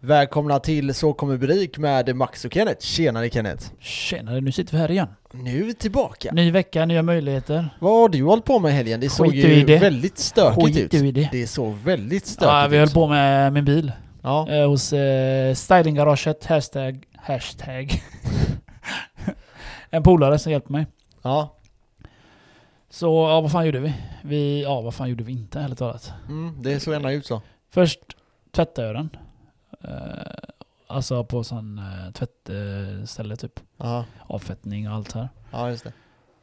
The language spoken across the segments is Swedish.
Välkomna till Så kommer Burik med Max och Kenneth. Tjenare Kenneth! Tjenare, nu sitter vi här igen. Nu är vi tillbaka. Ny vecka, nya möjligheter. Vad har du hållit på med helgen? Det såg ju i det. väldigt stökigt Skiter ut. i det. Det såg väldigt stökigt Ja, vi ut. höll på med min bil. Ja. Eh, hos eh, stylinggaraget, hashtag, hashtag. en polare som hjälpte mig. ja. Så, ja vad fan gjorde vi? Vi, ja vad fan gjorde vi inte ärligt talat? Mm, det såg ändå ut så. Först tvättade jag den. Eh, alltså på sån eh, tvättställe typ. Ja, Avfettning och allt här. ja just det.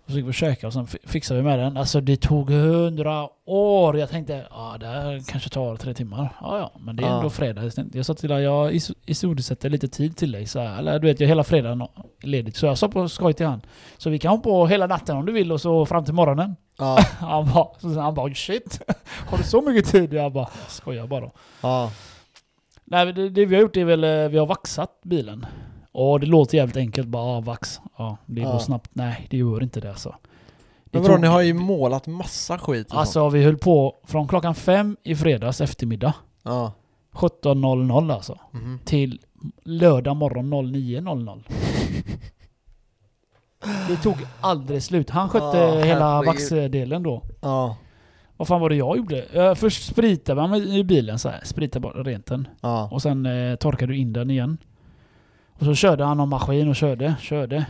Och så gick vi och käkade och sen fi- fixade vi med den. Alltså det tog hundra år. Jag tänkte, ja det här kanske tar tre timmar. Ja ja, men det är Ja. ändå fredag. Jag sa till dig, jag is- isordsätter lite tid till dig. Så här, eller du vet, jag hela fredagen är ledigt. Så jag sa på skoj till han. Så vi kan ha på hela natten om du vill och så fram till morgonen. Ja, Han bara, han bara shit. Har du så mycket tid? Jag bara, skojar bara. ja. Nej, det, det vi har gjort är väl, eh, vi har vaxat bilen. Och det låter jävligt enkelt, bara ah, vax. Ja, det går Ja. snabbt. Nej, det gör inte det alltså. Det Men vadå, tog- ni har ju målat massa skit och sånt. Alltså vi höll på från klockan fem i fredags eftermiddag, Ja. 17.00 alltså, Mhm. till lördag morgon 09.00. Det tog aldrig slut. Han skötte Ja, hela vaxdelen då. Ja. Vad fan var det jag gjorde? Jag först spritade man i bilen så här, spritade bara rent den. Ja. Och sen eh, torkade du in den igen. Och så körde han någon maskin och körde, körde.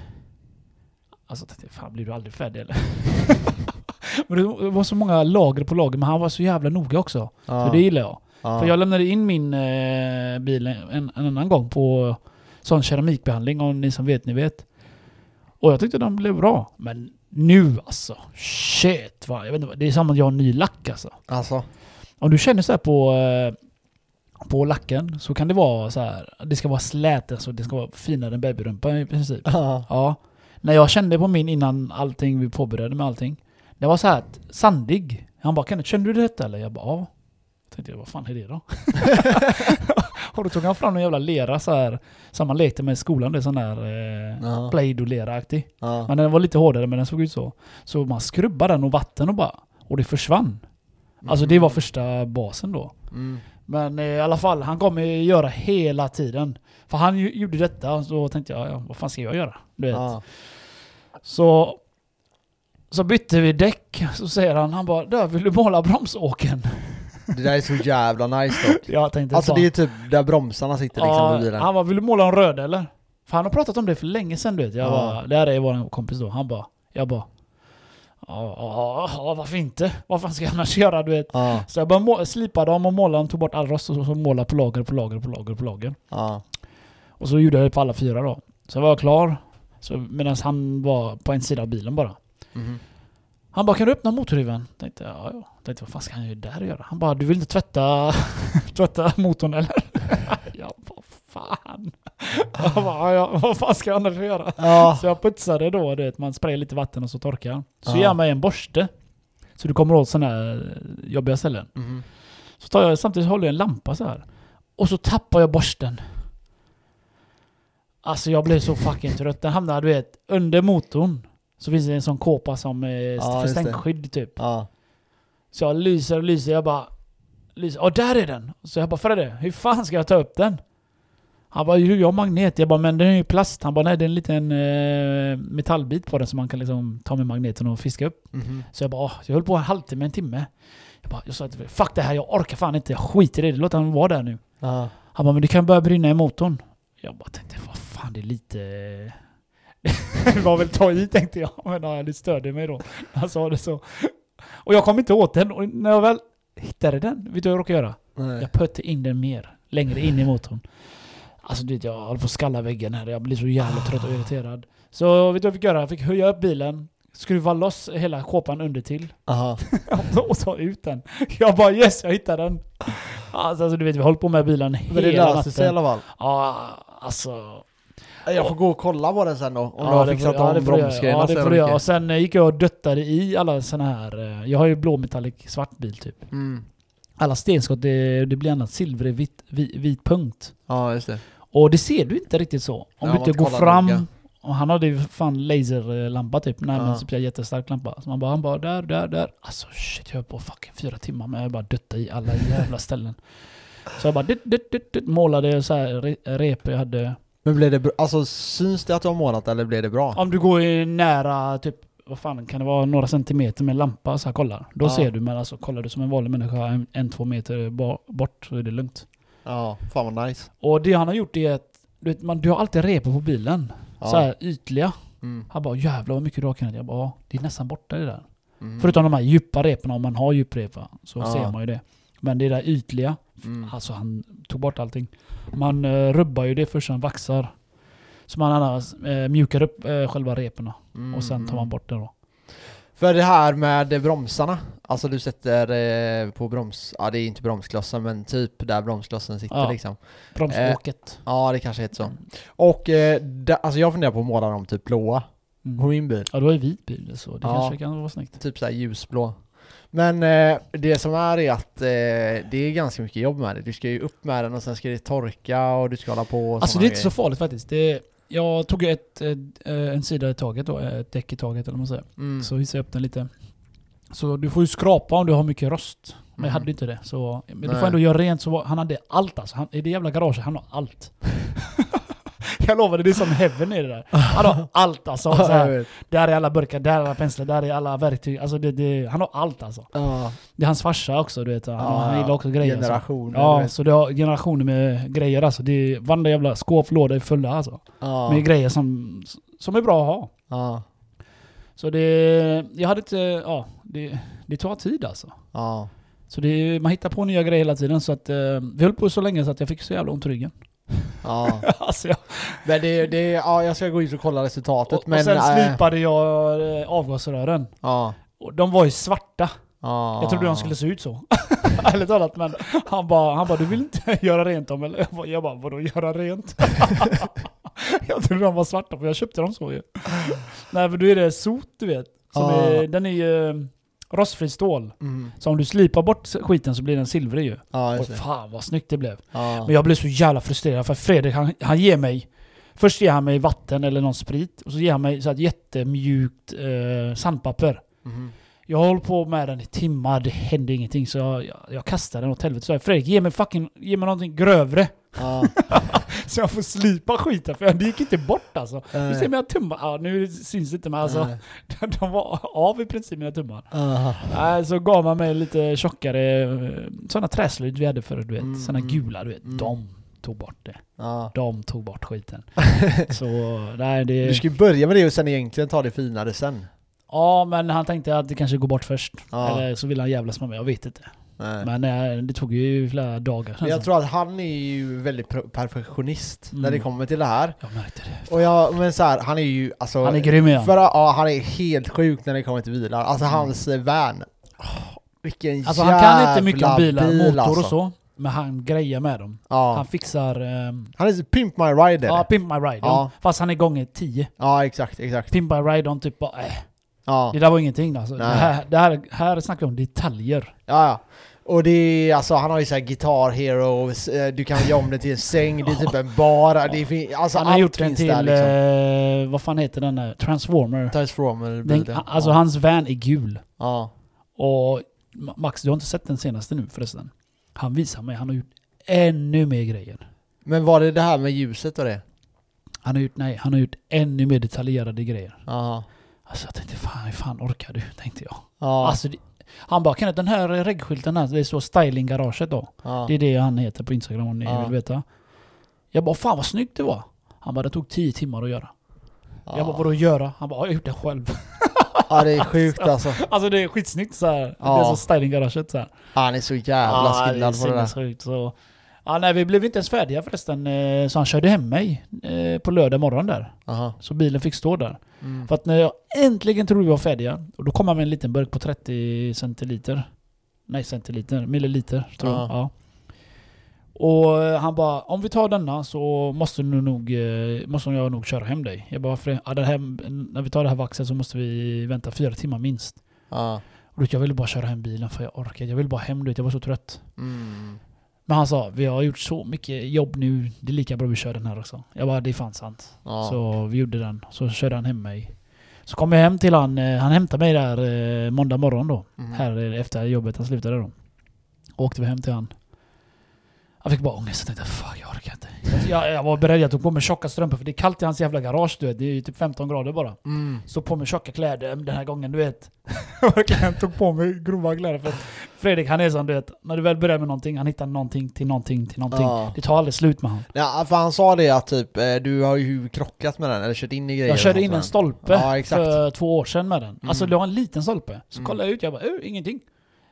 Alltså tänkte jag, fan blir du aldrig färdig eller? men det var så många lager på lager, men han var så jävla noga också. Ja. Så det gillar jag. ja. För jag lämnade in min eh, bil en, en annan gång på sån keramikbehandling, om ni som vet, ni vet. Och jag tyckte den blev bra. Men nu alltså, shit va. Jag vet inte, det är som att jag har ny lack alltså. Alltså. Om du känner så här på, eh, på lacken så kan det vara så här. Det ska vara slät, alltså det ska vara finare än babyrumpa i princip. Ja. Ja. När jag kände på min innan allting, vi påbörjade med allting. Det var så här sandig. Han bara Kenneth, känner du detta eller? Jag bara ja. Tänkte jag, vad fan är det då? och då tog han fram en jävla lera så här. Som man lekte med i skolan, det är sån där eh. Play-Doh-lera-aktig. Men den var lite hårdare men den såg ut så. Så man skrubbade den och vatten och bara... Och det försvann. Alltså det var första basen då. Mm. Men eh, i alla fall, han kommer göra hela tiden. För han ju, gjorde detta, så tänkte jag, ja, vad fan ska jag göra? Du vet. Ja. Så, så bytte vi däck, så säger han, han bara där vill du måla bromsåken? Det där är så jävla nice dock. Jag tänkte Alltså fan, det är typ där bromsarna sitter liksom ja, bilen. Han bara, vill du måla en röd eller? För han har pratat om det för länge sedan du vet. Jag Ja. bara, det här är vår kompis då. Han bara, jag bara, ja, varför inte? Vad fan ska jag annars göra du vet? Ja. Så jag bara slipade dem och målade dem, tog bort all rost och så målade på lager på lager på lager på lager. Ja. Och så gjorde jag det på alla fyra då. Så var jag klar. Så medan han var på en sida av bilen bara. Mhm. Han bara kan du öppna motorhuven? Tänkte ja, ja. Tänkte vad fan ska han ju där göra? Han bara du vill inte tvätta, tvätta motorn eller? jag bara fan. Jag bara, ja, vad fan ska jag annars göra? Ja. Så jag putsade då, du vet, man sprayar lite vatten och så torkar han. Så Ja. ger han mig en borste. Så du kommer åt sådana här jobbiga ställen. Mhm. Så tar jag, samtidigt håller jag en lampa så här. Och så tappar jag borsten. Alltså jag blev så fucking trött. Den hamnade du vet, under motorn. Så finns det en sån kåpa som eh, Ja, för stänkskydd typ. Ja. Så jag lyser och lyser, jag bara... Lyser. Och där är den! Så jag bara Fredde, hur fan ska jag ta upp den? Han bara, "Jo, jag har magnet. Jag bara, men den är ju plast. Han bara, nej det är en liten eh, metallbit på den som man kan liksom ta med magneten och fiska upp. Mhm. Så jag bara, jag höll på en halvtimme, en timme. Jag bara, jag sa fuck det här, jag orkar fan inte, jag skiter i det, låt den vara där nu. Ja. Han bara, men det kan börja brinna i motorn. Jag bara tänkte, vad fan det är lite... det var väl ta i tänkte jag, men ja, det störde mig då. Han sa det så. Och jag kom inte åt den, och när jag väl hittade den, vet du vad jag råkade göra? Nej. Jag pötte in den mer, längre in i motorn. Alltså du vet, jag håller på att skalla väggen här, jag blir så jävla trött och irriterad. Så vet du vad jag fick göra? Jag fick höja upp bilen, skruva loss hela kåpan under till Aha. och ta ut den. Jag bara yes, jag hittade den. Alltså, alltså du vet, vi har hållit på med bilen Men det hela löser sig i natten. alla fall. Ja, alltså... Jag får gå och kolla på den sen då. Om du ja, har det fixat får- ja, om du bromsgrejerna Ja, det får du göra. Och sen eh, gick jag och döttade i alla såna här... eh, Jag har ju blå metallic svart bil typ. Mm. Alla stenskott, det, det blir annat silvrig vit, vit, vit punkt. Ja, just det. Och det ser du inte riktigt så. Om du inte går fram... Och han hade ju fan laserlampa typ. Nej men typ jättestark lampa. Så man bara, han bara där, där, där. Alltså shit jag höll på fucking fyra timmar med att bara dötta i alla jävla ställen. Så jag bara dit, dit, dit, dit, målade så här re, repor jag hade. Men blev det? Alltså syns det att du har målat eller blev det bra? Om du går i nära, typ, vad fan kan det vara, några centimeter med lampa så här kollar. Då Ja. ser du, men alltså kollar du som en vanlig människa en, en två meter bort så är det lugnt. Ja, fan vad nice. Och det han har gjort är att, du vet, man, du har alltid repor på bilen. Ja. Så här ytliga. Mm. Han bara jävlar vad mycket du har Kenneth. Jag bara ja, det är nästan borta det där. Mm. Förutom de här djupa reporna, om man har djuprepa så Ja. ser man ju det. Men det där ytliga, Mm. alltså han tog bort allting. Man uh, rubbar ju det först, sen vaxar. Så man annars, eh, mjukar upp eh, själva reporna Mm. och sen tar man bort det då. För det här med bromsarna, alltså du sätter eh, på broms, ja det är inte bromsklossen men typ där bromsklossen sitter Ja. liksom. Bromsåket. Ja det kanske heter så. Och eh, da, alltså jag funderar på att måla dem typ blåa på Mm. min bil. Ja, du har ju vit bil så det Ja. kanske kan vara snyggt. Typ såhär ljusblå. Men eh, det som är är att eh, det är ganska mycket jobb med det. Du ska ju upp med den och sen ska det torka och du ska hålla på och Alltså det är inte så farligt faktiskt. Det, jag tog ett, eh, en sida i taget då, ett däck i taget eller vad man säger. mm. Så hissade jag upp den lite. Så du får ju skrapa om du har mycket rost. Men jag Mhm. hade inte det. Så, men du Nej. får ändå göra rent. Så han hade allt alltså. Han, I det jävla garaget, han har allt. jag lovade, det är som heaven i det där. Han har allt alltså. Så Ja, här, där är alla burkar, där är alla penslar, där är alla verktyg. Alltså det, det, han har allt alltså. Ja, Det är hans farsa också, du vet. Han, Ja, han gillar också grejer. Alltså. generationer. du Ja, så det har generationer med grejer alltså. Det är, varenda jävla skåp, låda är fulla alltså. Med grejer som, som är bra att ha. ja. Så det, jag hade inte, ja, det, det tar tid alltså. ja. Så det, man hittar på nya grejer hela tiden så att, eh, vi höll på så länge så att jag fick så jävla ont i ryggen. Ja. alltså jag, Men det, det, ja, jag ska gå ut och kolla resultatet och, men... och sen äh, slipade jag eh, avgasrören. ja. Och de var ju svarta. ja. Jag trodde de skulle se ut så. Ärligt talat men han bara, han bara du vill inte göra rent dem eller? Jag bara, jag bara vadå göra rent? jag trodde de var svarta för jag köpte dem så ju. Nej för då är det sot du vet. Som Ja. är, den är ju eh, rostfri stål. Mm. Så om du slipar bort skiten så blir den silvrig ju. Ja, Och fan vad snyggt det blev. Ja. Men jag blev så jävla frustrerad för Fredrik han, han ger mig Först ger han mig vatten eller någon sprit och så ger han mig så här jättemjukt eh, sandpapper. Mhm. Jag hållit på med den i timmar, det hände ingenting så jag, jag, jag kastade den åt helvete. Så jag, Fredrik ge mig fucking, ge mig någonting grövre. Ja. Så jag får slipa skiten för det gick inte bort alltså. Du Nej. ser mina tummar, ja, nu syns det inte men alltså Nej. de var av i princip mina tummar. Nej, så gav man mig lite tjockare eh, sådana träslöjd vi hade förr du vet. Mm, Sådana gula du vet. mm. De tog bort det. Ja. De tog bort skiten. så nej det... Du ska ju börja med det och sen egentligen ta det finare sen. Ja men han tänkte att det kanske går bort först. Ja. Eller så ville han jävlas med mig, jag vet inte. Nej. Men eh, det tog ju flera dagar. Jag tror att han är ju väldigt perfektionist när Mm. det kommer till det här. Jag märkte det. Och jag, men så här, han är ju alltså... Han är grym igen. För, ja, han är helt sjuk när det kommer till bilar. Alltså hans eh, van. vilken Mm. Alltså han kan inte mycket om jävla bilar, bil, motor alltså. och så. Men han grejer med dem. Ja. Han fixar... ehm, Han är Pimp My Ride ja. Pimp My Ride. Ja. Fast han är gånger 10. ja, exakt, exakt. Pimp My Ride, de typ bara äh, Ja. Det där var ingenting alltså. Det här, det här, här snackar vi om detaljer. Ja, ja. Och det är, alltså han har ju såhär Guitar Hero, eh, du kan göra om det till en säng, det är typ en bar, det fin- alltså han har allt gjort den finns till, där liksom. eh, vad fan heter den där? Transformer. Transformer Den, alltså ja. hans van är gul. ja. Och Ma- Max, du har inte sett den senaste nu förresten? Han visar mig, han har gjort ännu mer grejer. Men var det det här med ljuset och det? Han har gjort, nej, han har gjort ännu mer detaljerade grejer. Ja. Alltså jag tänkte, fan hur fan orkar du? Tänkte jag. Ja. Alltså, det, han bara, Kenneth den här reggskylten här, det är så styling garaget då. ja. Det är det han heter på Instagram om ni Ja. vill veta. Jag bara, fan vad snyggt det var. Han bara, det tog 10 timmar att göra. Jag bara, vadå göra? Han bara, jag har gjort det själv. Ja det är sjukt alltså. alltså det är skitsnyggt så här. Ja. Det är så styling garaget så här. Han är så jävla Ja, skillnad på det där. så. Ja, nej, vi blev inte ens färdiga förresten. eh, Så han körde hem mig eh, på lördag morgon där. Aha. Så bilen fick stå där. Mm. För att när jag äntligen trodde vi var färdiga, och då kom han med en liten burk på 30 centiliter. Nej, centiliter. Milliliter, tror jag. Ja. Och eh, han bara, om vi tar denna så måste, du nog, måste jag nog köra hem dig. Jag bara, varför? Ja, här, när vi tar det här vaxet så måste vi vänta fyra timmar minst. Ja. Och då, jag ville bara köra hem bilen för jag orkade. Jag ville bara hem, vet, jag var så trött. Mm. Men han sa, vi har gjort så mycket jobb nu, det är lika bra vi kör den här också. Jag bara, det är fan sant. Ja. Så vi gjorde den. Så körde han hem mig. Så kom jag hem till han, eh, han hämtade mig där eh, måndag morgon då. Mm. Här eh, efter jobbet, han slutade då. Åkte vi hem till han. Han fick bara ångest. Jag tänkte fuck jag orkar inte. Jag, jag var beredd, jag tog på mig tjocka strumpor för det är kallt i hans jävla garage du vet. Det är ju typ 15 grader bara. Mm. Så på mig tjocka kläder den här gången du vet. Jag tog på mig grova kläder för att Fredrik han är sån du vet. När du väl börjar med någonting, han hittar någonting till någonting till någonting. Ja. Det tar aldrig slut med han. Ja, för han sa det att typ, eh, du har ju krockat med den, eller kört in i grejer. Jag körde in en stolpe Ja, för två år sedan med den. Alltså Mm. det var en liten stolpe. Så Mm. kollade jag ut, jag bara ingenting.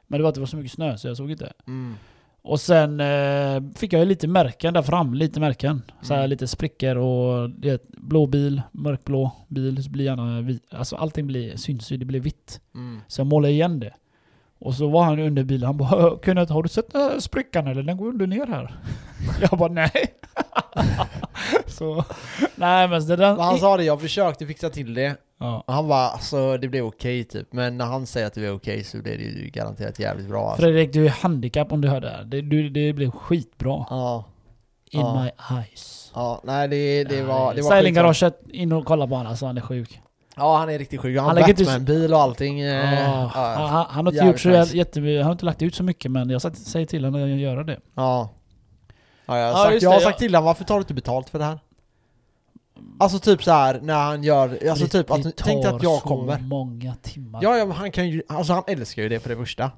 Men det var att det var så mycket snö så jag såg inte. Mm. Och sen eh, fick jag ju lite märken där fram, lite märken. Så här Mm. lite sprickor och det blå bil, mörkblå bil, så blir gärna vit. Alltså allting blir, syns ju, det blir vitt. Mm. Så jag målade igen det. Och så var han under bilen, han bara Kenneth har du sett den här sprickan eller? Den går under ner här. jag bara nej. så, nej men det där... Men han sa det, jag försökte fixa till det. Ja. Han bara, alltså det blev okej typ. Men när han säger att det blev okej så blir det ju garanterat jävligt bra alltså. Fredrik, du är handikapp om du hör det här. Det, du, det blev skitbra. Ja, In Ja. my eyes. ja, nej det, det var... Det var Stylinggaraget, in och kolla på honom alltså, han är sjuk. Ja han är riktigt sjuk, han, Han har lägger inte- Batman-bil och allting. eh, Ja, ja, han, han har inte gjort så nice. jättemycket, han har inte lagt ut så mycket men jag säger till honom att göra det. Ja. Ja, jag har, Ja, sagt, jag har sagt till honom, varför tar du inte betalt för det här? Alltså typ så här när han gör, alltså Det- typ det att, tänk att jag kommer. så många timmar. Ja, ja men han kan ju, alltså han älskar ju det för det första.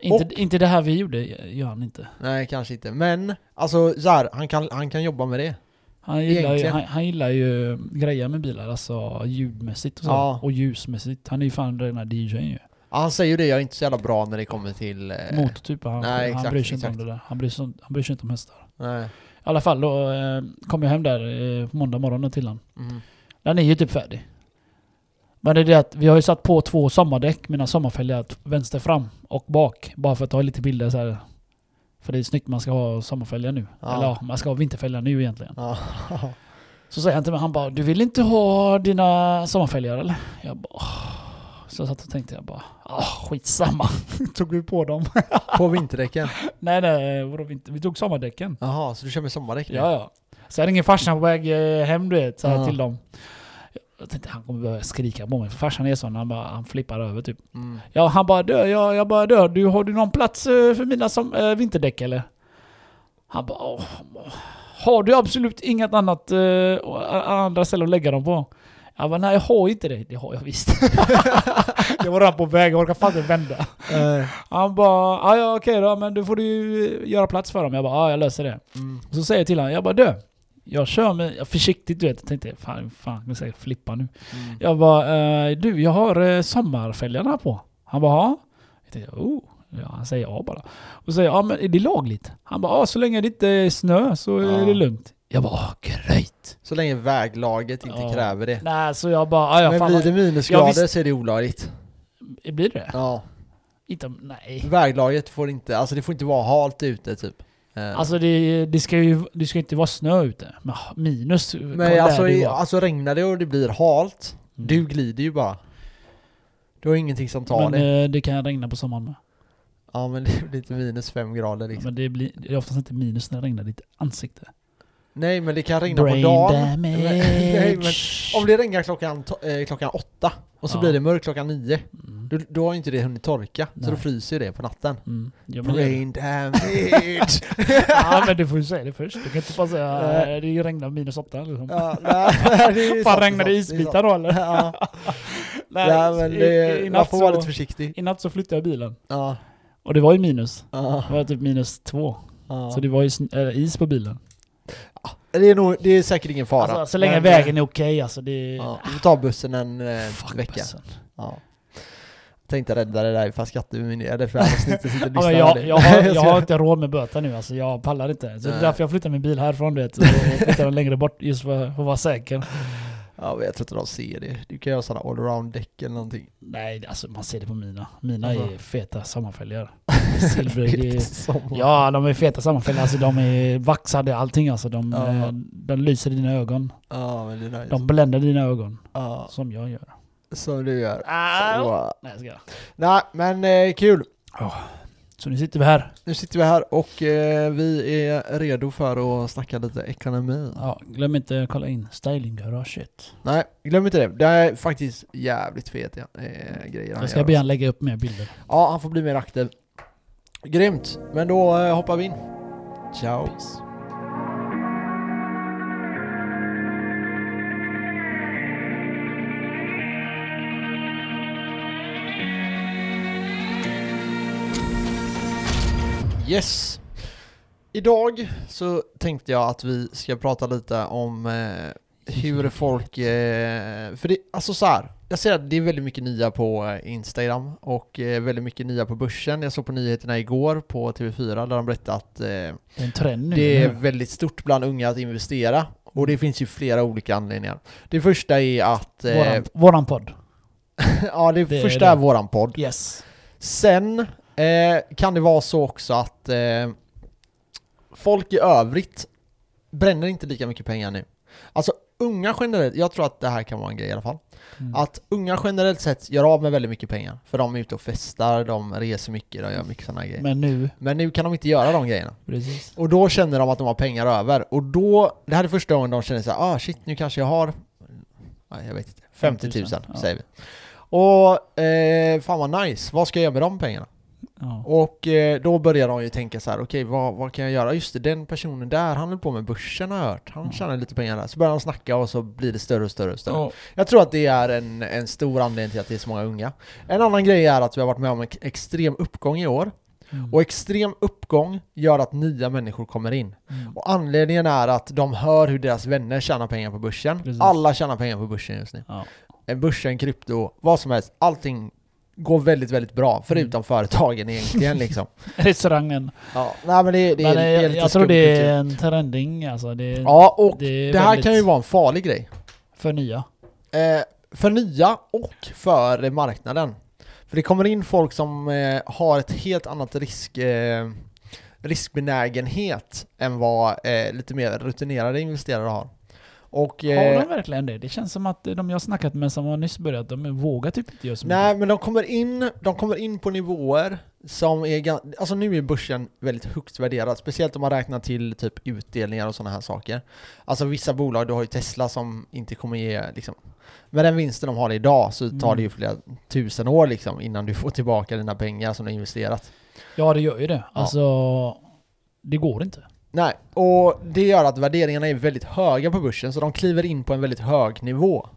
inte, inte det här vi gjorde, gör han inte. Nej kanske inte, men alltså så här, han kan, han kan jobba med det. Han gillar, ju, han, han gillar ju grejer med bilar, alltså ljudmässigt och så. Ja. Och ljusmässigt. Han är ju fan den här DJn ju. Ja, han säger ju det, jag är inte så jävla bra när det kommer till... Eh, Motortyper, han, nej, han exakt, bryr sig inte exakt. om det där. Han bryr sig, han bryr sig inte om hästar. Nej. I alla fall, då eh, kom jag hem där eh, måndag morgonen till honom. Mm. Den är ju typ färdig. Men det är det att vi har ju satt på två sommardäck, mina sommarfälgar, vänster fram och bak. Bara för att ta lite bilder så här. För det är snyggt man ska ha sommarfälgar nu. Ja. Eller ja, man ska ha vinterfälgar nu egentligen. Ja. Så säger han till mig, han bara Du vill inte ha dina sommarfälgar eller? Jag bara "Åh." Så jag satt och tänkte jag bara ah, skitsamma. tog vi på dem. På vinterdäcken? nej nej, vadå, vi, inte- vi tog sommardäcken. Jaha, så du kör med sommardäck nu? Ja ja. Så jag ringde farsan på väg eh, hem du vet, så här, till dem. Jag tänkte han kommer börja skrika på mig, för farsan är sån, han, bara, han flippar över typ. Mm. Ja, han bara dö, jag, jag bara dör. Du, har du någon plats eh, för mina som, eh, vinterdäck eller? Han bara Åh, Har du absolut inget annat och a- andra ställen att lägga dem på? Jag bara nej jag har inte det. Det har jag visst. jag var redan på väg, jag orkar fan inte vända. Eh, Han bara "Ah, ja okej då, men då får du göra plats för dem. Jag bara ja jag löser det. mm. Och så säger jag till honom, jag bara dö. Jag kör med, jag försiktigt du vet, jag tänkte fan, fan jag säkert flippa nu. Mm. Jag bara, eh, du jag har eh, sommarfälgarna på. Han bara, ja. Jag tänkte, oh. Ja, han säger ja bara. Och säger, ja men är det lagligt? Han bara, ja så länge det inte är snö så är Ja. det lugnt. Jag bara, "Ah, great. Så länge väglaget inte Ja. kräver det. Nej, så jag bara, ja, Men fan. blir det minusgrader visst- så är det olagligt. vad- Blir det? Ja. Inte, nej. Väglaget får inte, alltså det får inte vara halt ute typ. Eh, Alltså det, det ska ju det ska inte vara snö ute. Men minus men alltså, i, alltså regnar det och det blir halt, Mm. du glider ju bara. Du har ingenting som tar Men det. eh, det kan regna på sommaren med. Ja men det blir inte minus fem grader liksom. Men det, blir, det är oftast inte minus när det regnar i ditt ansikte. Nej men det kan regna Brain på dagen. Nej, men Om det regnar klockan, eh, klockan åtta och så Ja. blir det mörkt klockan nio, Mm. då, då har inte det hunnit torka. Så Nej. då fryser det på natten. Mm. Ja, Brain damage! ja men du får ju säga det först. Du kan inte bara säga Nej. att det regnar minus åtta liksom. ja, nej, det Fan regnar det isbitar då eller? Ja, Nej, ja men det, i, man får vara lite så, försiktig. I natt så flyttade jag bilen. Ja, Och det var ju minus. ja, Det var typ minus två. Så det var ju äh, is på bilen. Det är, nog, det är säkert ingen fara. Alltså, så länge Men, vägen är okej alltså det... Ja, du får ta bussen en eh, Fuck vecka. Ja. Tänkte rädda det där för skattemyndigheten, för avsnittet sitter och jag, det. jag, har, jag har inte råd med böter nu alltså, jag pallar inte. Så det är därför jag flyttar min bil härifrån du vet. Och flyttar den längre bort just för, för att vara säker. Jag tror inte de ser det. Du kan göra sådana allround däck eller någonting. Nej, alltså man ser det på mina. Mina Alltså. är feta sommarfälgar. Silver, är, Ja, de är feta sammanfällda. Alltså de är vaxade allting alltså. De, Ja. eh, de lyser i dina ögon. Ja, men det är nice. De bländar dina ögon. Ja, Som jag gör. som du gör. Ah, Så, Nej, jag ska. nej, men eh, kul. Så nu sitter vi här. Nu sitter vi här och eh, vi är redo för att snacka lite ekonomi. Ja, glöm inte att kolla in stylinggaraget. Nej, glöm inte det. Det är faktiskt jävligt feta eh, grejer Jag ska be han lägga upp mer bilder. Ja, han får bli mer aktiv. Grymt, men då eh, hoppar vi in. Ciao. Peace. Yes. Idag så tänkte jag att vi ska prata lite om eh, hur folk... Eh, för det, alltså så här, jag ser att det är väldigt mycket nya på eh, Instagram och eh, väldigt mycket nya på börsen. Jag såg på nyheterna igår på TV4 där de berättade att eh, är nu. det är väldigt stort bland unga att investera. Och det finns ju flera olika anledningar. Det första är att... Eh, Våran, våran podd. ja, det, det är första det. är våran podd. Yes. Sen eh, kan det vara så också att eh, folk i övrigt bränner inte lika mycket pengar nu. Alltså unga generellt, jag tror att det här kan vara en grej i alla fall. Mm. Att unga generellt sett gör av med väldigt mycket pengar. För de är ute och festar, de reser mycket, de gör mycket sådana grejer. Men, Men nu, nu kan de inte göra de grejerna. precis. Och då känner de att de har pengar över. Och då, det här är första gången de känner så här, ah shit nu kanske jag har, nej, jag vet inte, 50 000 50 000, ja. säger vi. Och eh, fan vad nice, vad ska jag göra med de pengarna? Ja. Och eh, då börjar de ju tänka så här: okej vad, vad kan jag göra? Just det, den personen där, han höll på med börsen har jag hört. Han Ja. tjänar lite pengar där. Så börjar de snacka och så blir det större och större och större. Och, Jag tror att det är en, en stor anledning till att det är så många unga. En annan grej är att vi har varit med om en extrem uppgång i år. mm. Och extrem uppgång gör att nya människor kommer in. Mm. Och anledningen är att de hör hur deras vänner tjänar pengar på börsen. Precis. Alla tjänar pengar på börsen just nu. Ja. En Börsen, krypto, vad som helst. Allting går väldigt, väldigt bra. Förutom Mm. företagen egentligen liksom. Restaurangen. Ja, nej men det, det, Men är, det är jag, lite jag tror det är en trending alltså. Det, Ja, och det det, är här kan ju vara en farlig grej. för nya. Eh, för nya och för marknaden. För det kommer in folk som eh, har ett helt annat risk, eh, riskbenägenhet än vad eh, lite mer rutinerade investerare har. Och, Har eh, de verkligen det? Det känns som att de jag har snackat med som har nyss börjat, de vågar typ inte göra så Nej, mycket. men de kommer in, de kommer in på nivåer som är Alltså nu är börsen väldigt högt värderad, speciellt om man räknar till typ utdelningar och sådana här saker. Alltså vissa bolag, du har ju Tesla som inte kommer ge liksom med den vinsten de har idag så tar Mm. det ju flera tusen år liksom innan du får tillbaka dina pengar som du har investerat. Ja, det gör ju det. Alltså, det går inte. Nej, och det gör att värderingarna är väldigt höga på börsen, så de kliver in på en väldigt hög nivå.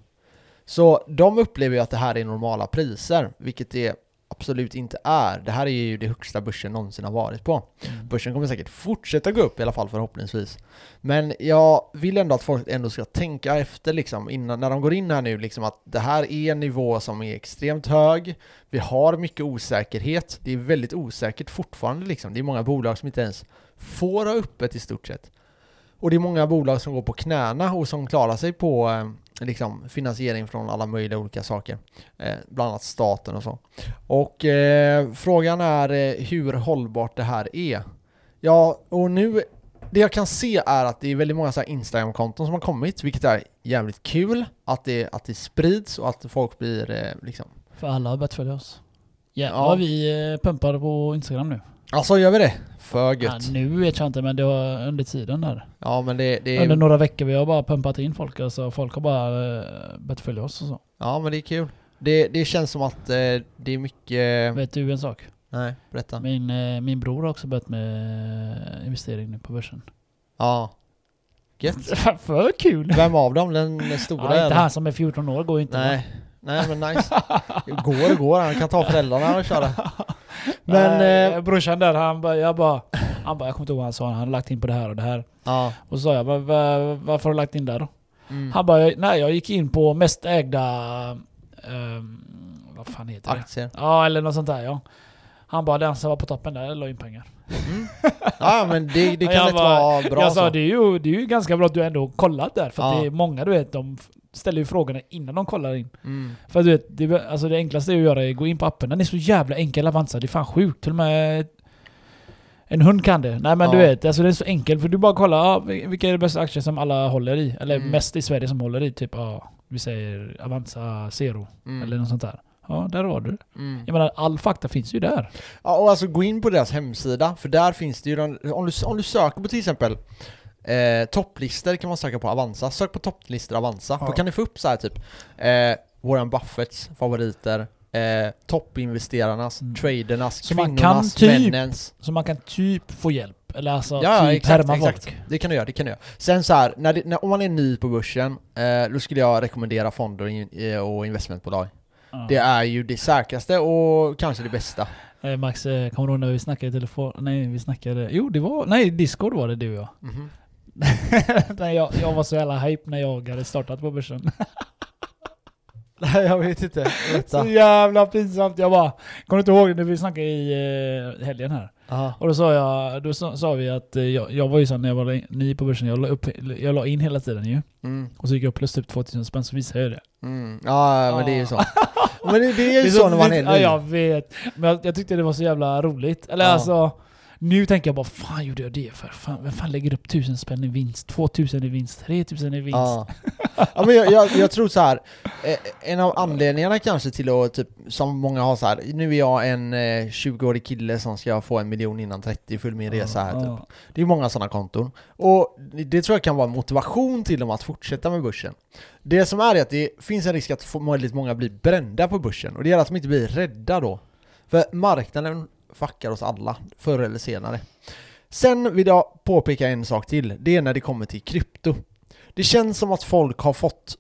Så de upplever ju att det här är normala priser, vilket är absolut inte är. Det här är ju det högsta börsen någonsin har varit på. Mm. Börsen kommer säkert fortsätta gå upp i alla fall förhoppningsvis. Men jag vill ändå att folk ändå ska tänka efter liksom innan, när de går in här nu liksom att det här är en nivå som är extremt hög. Vi har mycket osäkerhet. Det är väldigt osäkert fortfarande liksom. Det är många bolag som inte ens får ha öppet i stort sett. Och det är många bolag som går på knäna och som klarar sig på eh, liksom, finansiering från alla möjliga olika saker. Eh, bland annat staten och så. Och eh, frågan är eh, hur hållbart det här är. Ja, och nu, det jag kan se är att det är väldigt många så Instagram-konton som har kommit, vilket är jävligt kul. Att det, att det sprids och att folk blir eh, liksom... För alla har börjat följa oss. Jävlar Ja. vi eh, pumpar på Instagram nu. Alltså gör vi det? För Ja, gött. nu vet jag inte men det var under tiden där. Ja men det, det Under är... några veckor vi har bara pumpat in folk. Alltså folk har bara eh, börjat följa oss och så. Ja men det är kul. Det, det känns som att eh, det är mycket... Vet du en sak? Nej, berätta. Min, eh, min bror har också börjat med investering nu på börsen. Ja. Gött. För kul! Vem av dem? Den, den stora Ja, inte eller? han som är 14 år går ju inte. Nej. Nej men nice. Går och går, han kan ta föräldrarna och köra. Men... Nej, Eh, brorsan där, han bara, jag bara, han bara, jag kommer inte ihåg vad han sa, han hade lagt in på det här och det här. ja. Och så sa jag, "Va- va- varför har du lagt in där då? Mm. Han bara, nej jag gick in på mest ägda, ehm, vad fan heter det? Aktier. Ja, eller något sånt där ja. Han bara, den som var på toppen där la in pengar. Mm. Ja men det, det kan bara- vara bra jag sa, så. det är, ju, det är ju ganska bra att du ändå kollat där. För att Ja. det är många du vet, de ställer ju frågorna innan de kollar in. Mm. För du vet, det, alltså det enklaste är att göra är att gå in på appen. Den är så jävla enkel Avanza, det är fan sjukt. Till och med en hund kan det. Nej men du Ja. vet, alltså det är så enkelt. För du bara kollar, vil- vilka är de bästa aktier som alla håller i? Eller Mm. mest i Sverige som håller i. Typ, ja, vi säger Avanza Zero. Mm. Eller något sånt där. Ja, där har du det. Mm. Jag menar, all fakta finns ju där. Ja, och alltså gå in på deras hemsida, för där finns det ju, om du, om du söker på till exempel eh, topplistor kan man söka på Avanza, sök på topplistor Avanza, Ja. då kan du få upp så här typ eh, Warren Buffetts favoriter, eh, toppinvesterarnas, Mm. tradernas, Så kvinnornas, typ- männens. Så man kan typ få hjälp. Eller alltså Ja, typ exakt, härma exakt. folk. Det kan du göra, det kan du göra. Sen så här, när det, när, om man är ny på börsen, eh, då skulle jag rekommendera fonder och in- eh, och investmentbolag. Ja. Det är ju det säkraste och kanske det bästa. Eh, Max, eh, kommer du ihåg när vi snackade i telefon? Nej, vi snackade... Jo, det var... Nej, Discord var det du och jag. Mhm. nej, jag, jag var så jävla hype när jag hade startat på börsen. Nej, jag vet inte. så jävla pinsamt. Jag bara... Kommer du inte ihåg när vi snackade i eh, helgen här? Aha. Och då sa jag... Då sa, sa vi att eh, jag, jag var ju så när jag var ny på börsen, jag la, upp, jag la in hela tiden ju. Mm. Och så gick jag upp plus typ 2000 spänn, så visade jag det. Mm. Ja, men det är ju Ja. så. Men det, det är ju Det är så när man är Ja, ny. jag vet. Men jag, jag tyckte det var så jävla roligt. Eller Ja. alltså... Nu tänker jag bara, fan gjorde jag det för? Fan, vem fan lägger upp 1000 spänn i vinst? 2000 i vinst? 3000 i vinst? Ja. ja men jag, jag, jag tror så här. Eh, en av anledningarna kanske till att, typ, som många har så här. nu är jag en eh, 20-årig kille som ska få en miljon innan 30, följ min resa här typ. Det är många sådana konton. Och det tror jag kan vara en motivation till dem att fortsätta med börsen. Det som är är att det finns en risk att väldigt många blir brända på börsen, och det är att de inte blir rädda då. För marknaden fuckar oss alla, förr eller senare. Sen vill jag påpeka en sak till, det är när det kommer till krypto. Det känns som att folk har fått,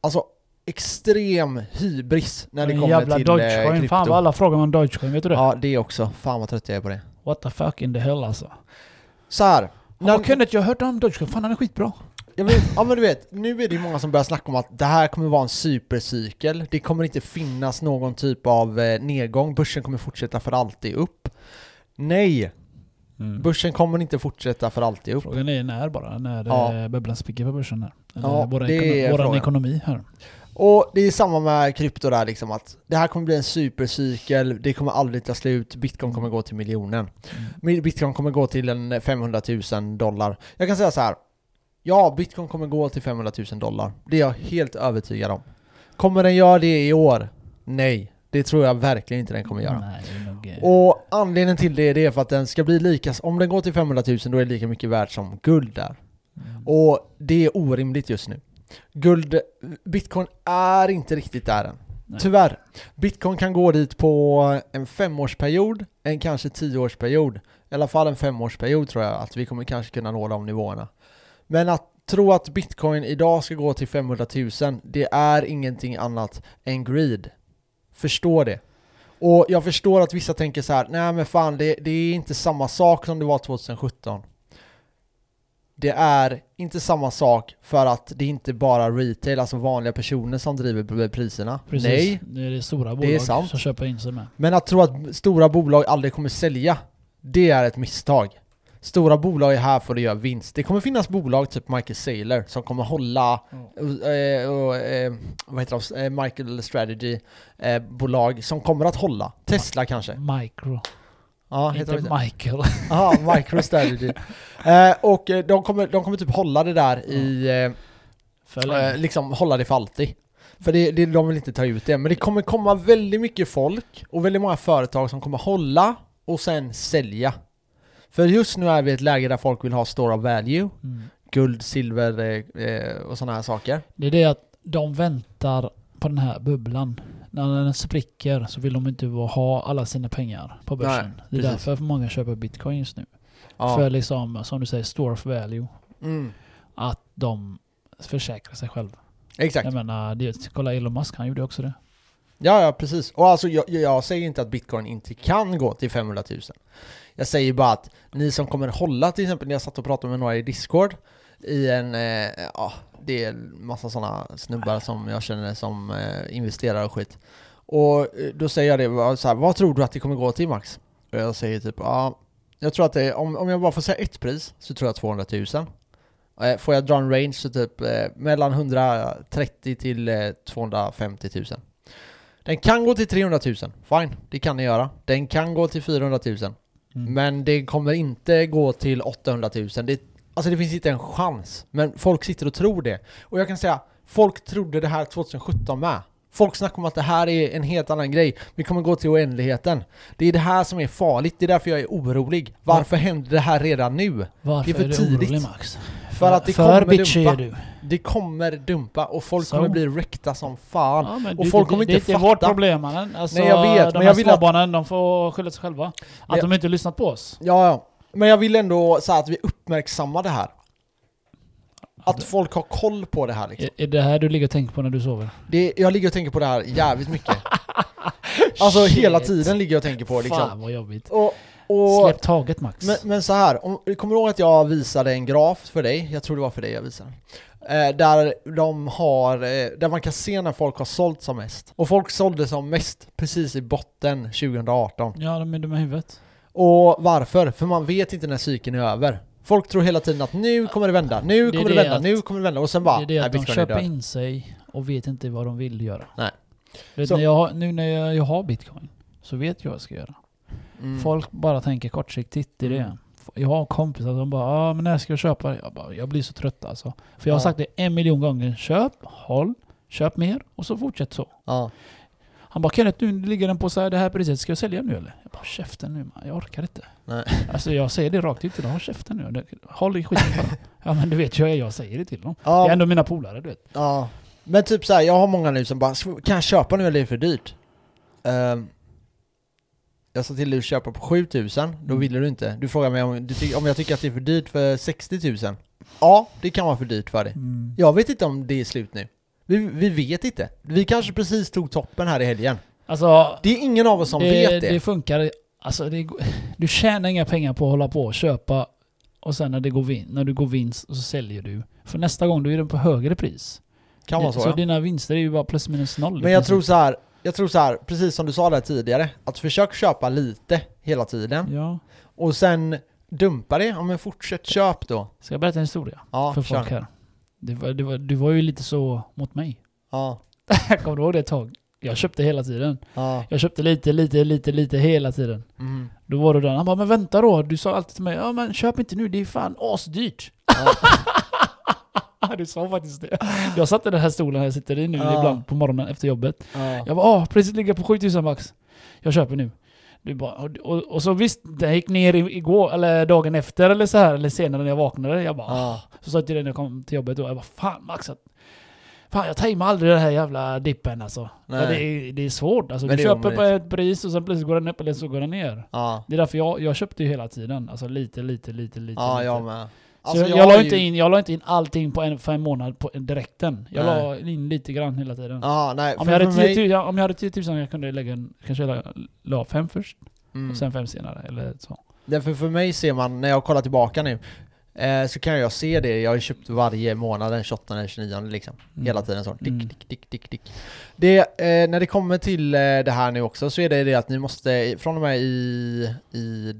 alltså extrem hybris när det Men kommer jävla till Dogecoin. eh, krypto. Fan vad alla frågar om Dogecoin, vet du det? Ja, det också. Fan vad trött jag är på det. What the fuck in the hell alltså. Så här. När... Kenneth, jag hört om Dogecoin. Fan han är skitbra. Ja men, ja men du vet, nu är det ju många som börjar snacka om att det här kommer vara en supercykel. Det kommer inte finnas någon typ av eh, nedgång. Börsen kommer fortsätta för alltid upp. Nej, börsen kommer inte fortsätta för alltid upp. Frågan är när bara, när Ja. ja. bubblan spricker på börsen här. Eller Ja, det ekono- våran ekonomi här. Och det är samma med krypto där liksom att det här kommer bli en supercykel, det kommer aldrig ta slut, bitcoin kommer gå till miljonen. Mm. Bitcoin kommer gå till en 500 000 dollar. Jag kan säga så här. Ja, bitcoin kommer gå till 500 000 dollar. Det är jag helt övertygad om. Kommer den göra det i år? Nej, det tror jag verkligen inte den kommer göra. Nej, nog, eh, Och anledningen till det, det är för att den ska bli lika, om den går till 500 000 då är det lika mycket värt som guld där. mm. Och det är orimligt just nu. Guld, bitcoin är inte riktigt där än. Nej. Tyvärr. Bitcoin kan gå dit på en femårsperiod, en kanske tioårsperiod. I alla fall en femårsperiod tror jag att vi kommer kanske kunna nå de nivåerna. Men att tro att bitcoin idag ska gå till 500 000, det är ingenting annat än greed. Förstå det. Och jag förstår att vissa tänker så här: nej men fan det, det är inte samma sak som det var 2017. Det är inte samma sak för att det är inte bara retail, alltså vanliga personer som driver priserna. Precis. Nej, Det är det stora är bolag sant. som köper in sig med. men att tro att stora bolag aldrig kommer sälja, det är ett misstag. Stora bolag är här för att göra vinst. Det kommer finnas bolag, typ Michael Saylor, som kommer hålla, eh, och, eh, vad heter de, eh, Michael Strategy, eh, bolag som kommer att hålla. Tesla kanske? Micro. Ja, heter inte? Michael. Jaha, MicroStrategy. eh, och eh, de kommer, de kommer typ hålla det där i, eh, eh, liksom hålla det för alltid. För det, det, de vill inte ta ut det. Men det kommer komma väldigt mycket folk och väldigt många företag som kommer hålla och sen sälja. För just nu är vi i ett läge där folk vill ha store of value, Mm. guld, silver eh, eh, och sådana här saker. Det är det att de väntar på den här bubblan. När den spricker så vill de inte ha alla sina pengar på börsen. Nej, det är precis. därför många köper bitcoin just nu. Ja. För liksom, som du säger, store of value. Mm. Att de försäkrar sig själva. Exakt. Jag menar, det, kolla Elon Musk, han gjorde också det. Ja, ja precis. Och alltså jag, jag säger inte att bitcoin inte kan gå till 500 000. Jag säger bara att ni som kommer hålla till exempel när jag satt och pratade med några i Discord i en, eh, ja, det är en massa sådana snubbar som jag känner som eh, investerar och skit. Och eh, då säger jag det, så här, vad tror du att det kommer gå till Max? Och jag säger typ, ja, jag tror att det, om, om jag bara får säga ett pris så tror jag 200 000. Eh, Får jag dra en range så typ eh, mellan 130 till eh, 250 000. Den kan gå till 300 000, fine, det kan ni göra. Den kan gå till 400 000, Mm. men det kommer inte gå till 800 000. Det, alltså det finns inte en chans. Men folk sitter och tror det. Och jag kan säga, folk trodde det här 2017 med. Folk snackar om att det här är en helt annan grej. Vi kommer gå till oändligheten. Det är det här som är farligt. Det är därför jag är orolig. Varför händer det här redan nu? Varför det är för är du tidigt. orolig Max? För att det för kommer bitchig dumpa. är du. Det kommer dumpa och folk Så. kommer bli räckta som fan. Ja, Och det, folk det, kommer det, inte det är vårt fatta. problem mannen. Alltså, Nej, jag vet, de men jag vill att- de får skylla sig själva. Att jag- de inte lyssnat på oss. Ja, ja. Men jag vill ändå här att vi uppmärksammar det här. Att Alltså, folk har koll på det här liksom. är, det här du ligger och tänker på när du sover? Det, jag ligger och tänker på det här jävligt mycket. Alltså Shit. hela tiden ligger jag och tänker på liksom. Fan vad jobbigt. Och, och, Släpp taget Max. men, men så här, om, kommer du ihåg att jag visade en graf för dig? Jag tror det var för dig jag visade. Eh, där de har, eh, där man kan se när folk har sålt som mest. Och folk sålde som mest precis i botten 2018. Ja, de är dumma i huvudet. Och varför? För man vet inte när cykeln är över. Folk tror hela tiden att nu kommer det vända, nu Det kommer det, det vända, att- nu kommer det vända och sen bara, det är det nej att de köper död. in sig och vet inte vad de vill göra. Nej. Vet, när jag, nu när jag, jag har bitcoin så vet jag vad jag ska göra. Mm. Folk bara tänker kortsiktigt, det är Mm. det. Jag har kompisar som bara ah, men när ska jag köpa? Jag, bara, jag blir så trött alltså. För jag har Ja. sagt det en miljon gånger. Köp, håll, köp mer och så fortsätt så. Ja. Han bara Kenneth, nu ligger den på så här, det här priset, ska jag sälja nu eller? Jag bara käften nu man, jag orkar inte. Nej. Alltså jag säger det rakt ut till dem, håll käften nu. Det- Håll i skiten bara. Ja men du vet ju, jag säger det till dem. Det är Ja, ändå mina polare du vet. ja. Men typ så här, jag har många nu som bara, kan jag köpa nu eller är det för dyrt? Ehm, jag sa till dig att köpa på 7000, då Mm. ville du inte. Du frågar mig om, du ty- om jag tycker att det är för dyrt för 60 000. Ja, det kan vara för dyrt för dig. Mm. Jag vet inte om det är slut nu. Vi, vi vet inte. Vi kanske precis tog toppen här i helgen. Alltså, Det är ingen av oss som det, vet det. det funkar. Alltså, det, du tjänar inga pengar på att hålla på och köpa och sen när, det går vin, när du går vinst och så säljer du. För nästa gång då är den på högre pris. kan vara så, så ja. dina vinster är ju bara plus minus noll. Men jag tror så här, jag tror så här, precis som du sa där tidigare, att försök köpa lite hela tiden. Ja. Och sen dumpa det, ja men fortsätt köp då. Ska jag berätta en historia Ja, för kör. folk här? Det var, det var, du var ju lite så mot mig. Ja, Kommer du ihåg det ett tag? Jag köpte hela tiden. ja. Jag köpte lite, lite, lite, lite hela tiden. Mm. Då var du där. Han bara, men vänta då. Du sa alltid till mig, ja men köp inte nu, det är fan asdyrt. du sa faktiskt det. Jag satt i den här stolen jag sitter i nu Ja. ibland på morgonen efter jobbet. Ja. Jag bara, ah, priset ligger på 7000 max. Jag köper nu. Du bara, och, och, och så visst, det gick ner igår, eller dagen efter eller så här, eller senare när jag vaknade. Jag bara, ah. Så sa jag till dig när jag kom till jobbet då, jag bara, fan Max, att, fan jag tajmar aldrig den här jävla dippen alltså. Det, är, det är svårt. Alltså, Men du köper på ett pris och sen plötsligt går den upp eller så går den ner. Ja, Det är därför jag, jag köpte ju hela tiden. Alltså lite, lite, lite, lite. ja lite. jag med. Så Alltså, jag, jag, la har inte ju- in, jag la inte in allting på en, för en månad på direkten. Jag Nej. la in lite grann hela tiden. Ja, nej. Om jag, hade för 10 mig- 000, ja, om jag hade 10 000 jag kunde lägga en, kanske la, la fem först Mm. och sen fem senare. Eller så. Därför för mig ser man, när jag kollar tillbaka nu, eh, så kan jag se det. Jag har ju köpt varje månad den 28 eller 29 liksom. Mm. Hela tiden så. Dick, Mm. dick, dick, dick, dick. Det, eh, när det kommer till eh, det här nu också så är det det att ni måste, från och med i, i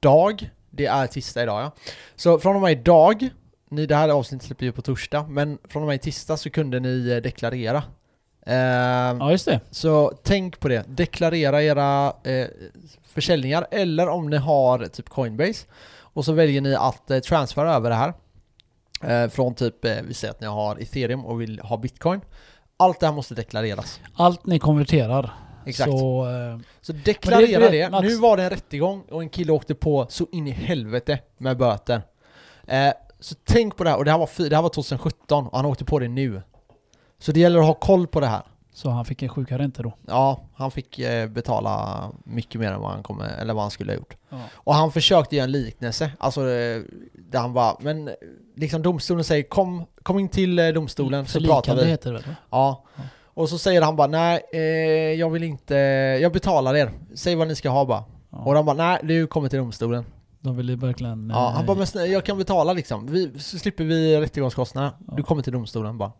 dag, det är tisdag idag ja. Så från och med idag, ni, det här avsnittet släpper ju på torsdag, men från och med i tisdag så kunde ni eh, deklarera. Eh, Ja, just det. så tänk på det. Deklarera era eh, försäljningar eller om ni har typ Coinbase och så väljer ni att eh, transfera över det här eh, från typ, eh, vi säger att ni har ethereum och vill ha bitcoin. Allt det här måste deklareras. Allt ni konverterar. Exakt. Så, Så, eh, deklarera Men det, det- Max- Nu var det en rättegång och en kille åkte på så in i helvete med böter. Eh, så tänk på det här, och det här, var, det här var 2017 och han åkte på det nu. Så det gäller att ha koll på det här. så han fick en sjuka ränta då. Ja, han fick eh, betala mycket mer än vad han, kommer, eller vad han skulle ha gjort. Ja. Och han försökte göra en liknelse, alltså eh, där han bara, men liksom domstolen säger kom, kom in till eh, domstolen så pratar vi. heter det väl? Ja. Ja. Och så säger han bara nej, eh, jag vill inte, jag betalar er. Säg vad ni ska ha bara. Ja. Och de bara nej, du kommer till domstolen. De ville verkligen... Ja, han eh, bara men snälla, jag kan betala liksom. Vi, så slipper vi rättegångskostnader. Ja. Du kommer till domstolen bara.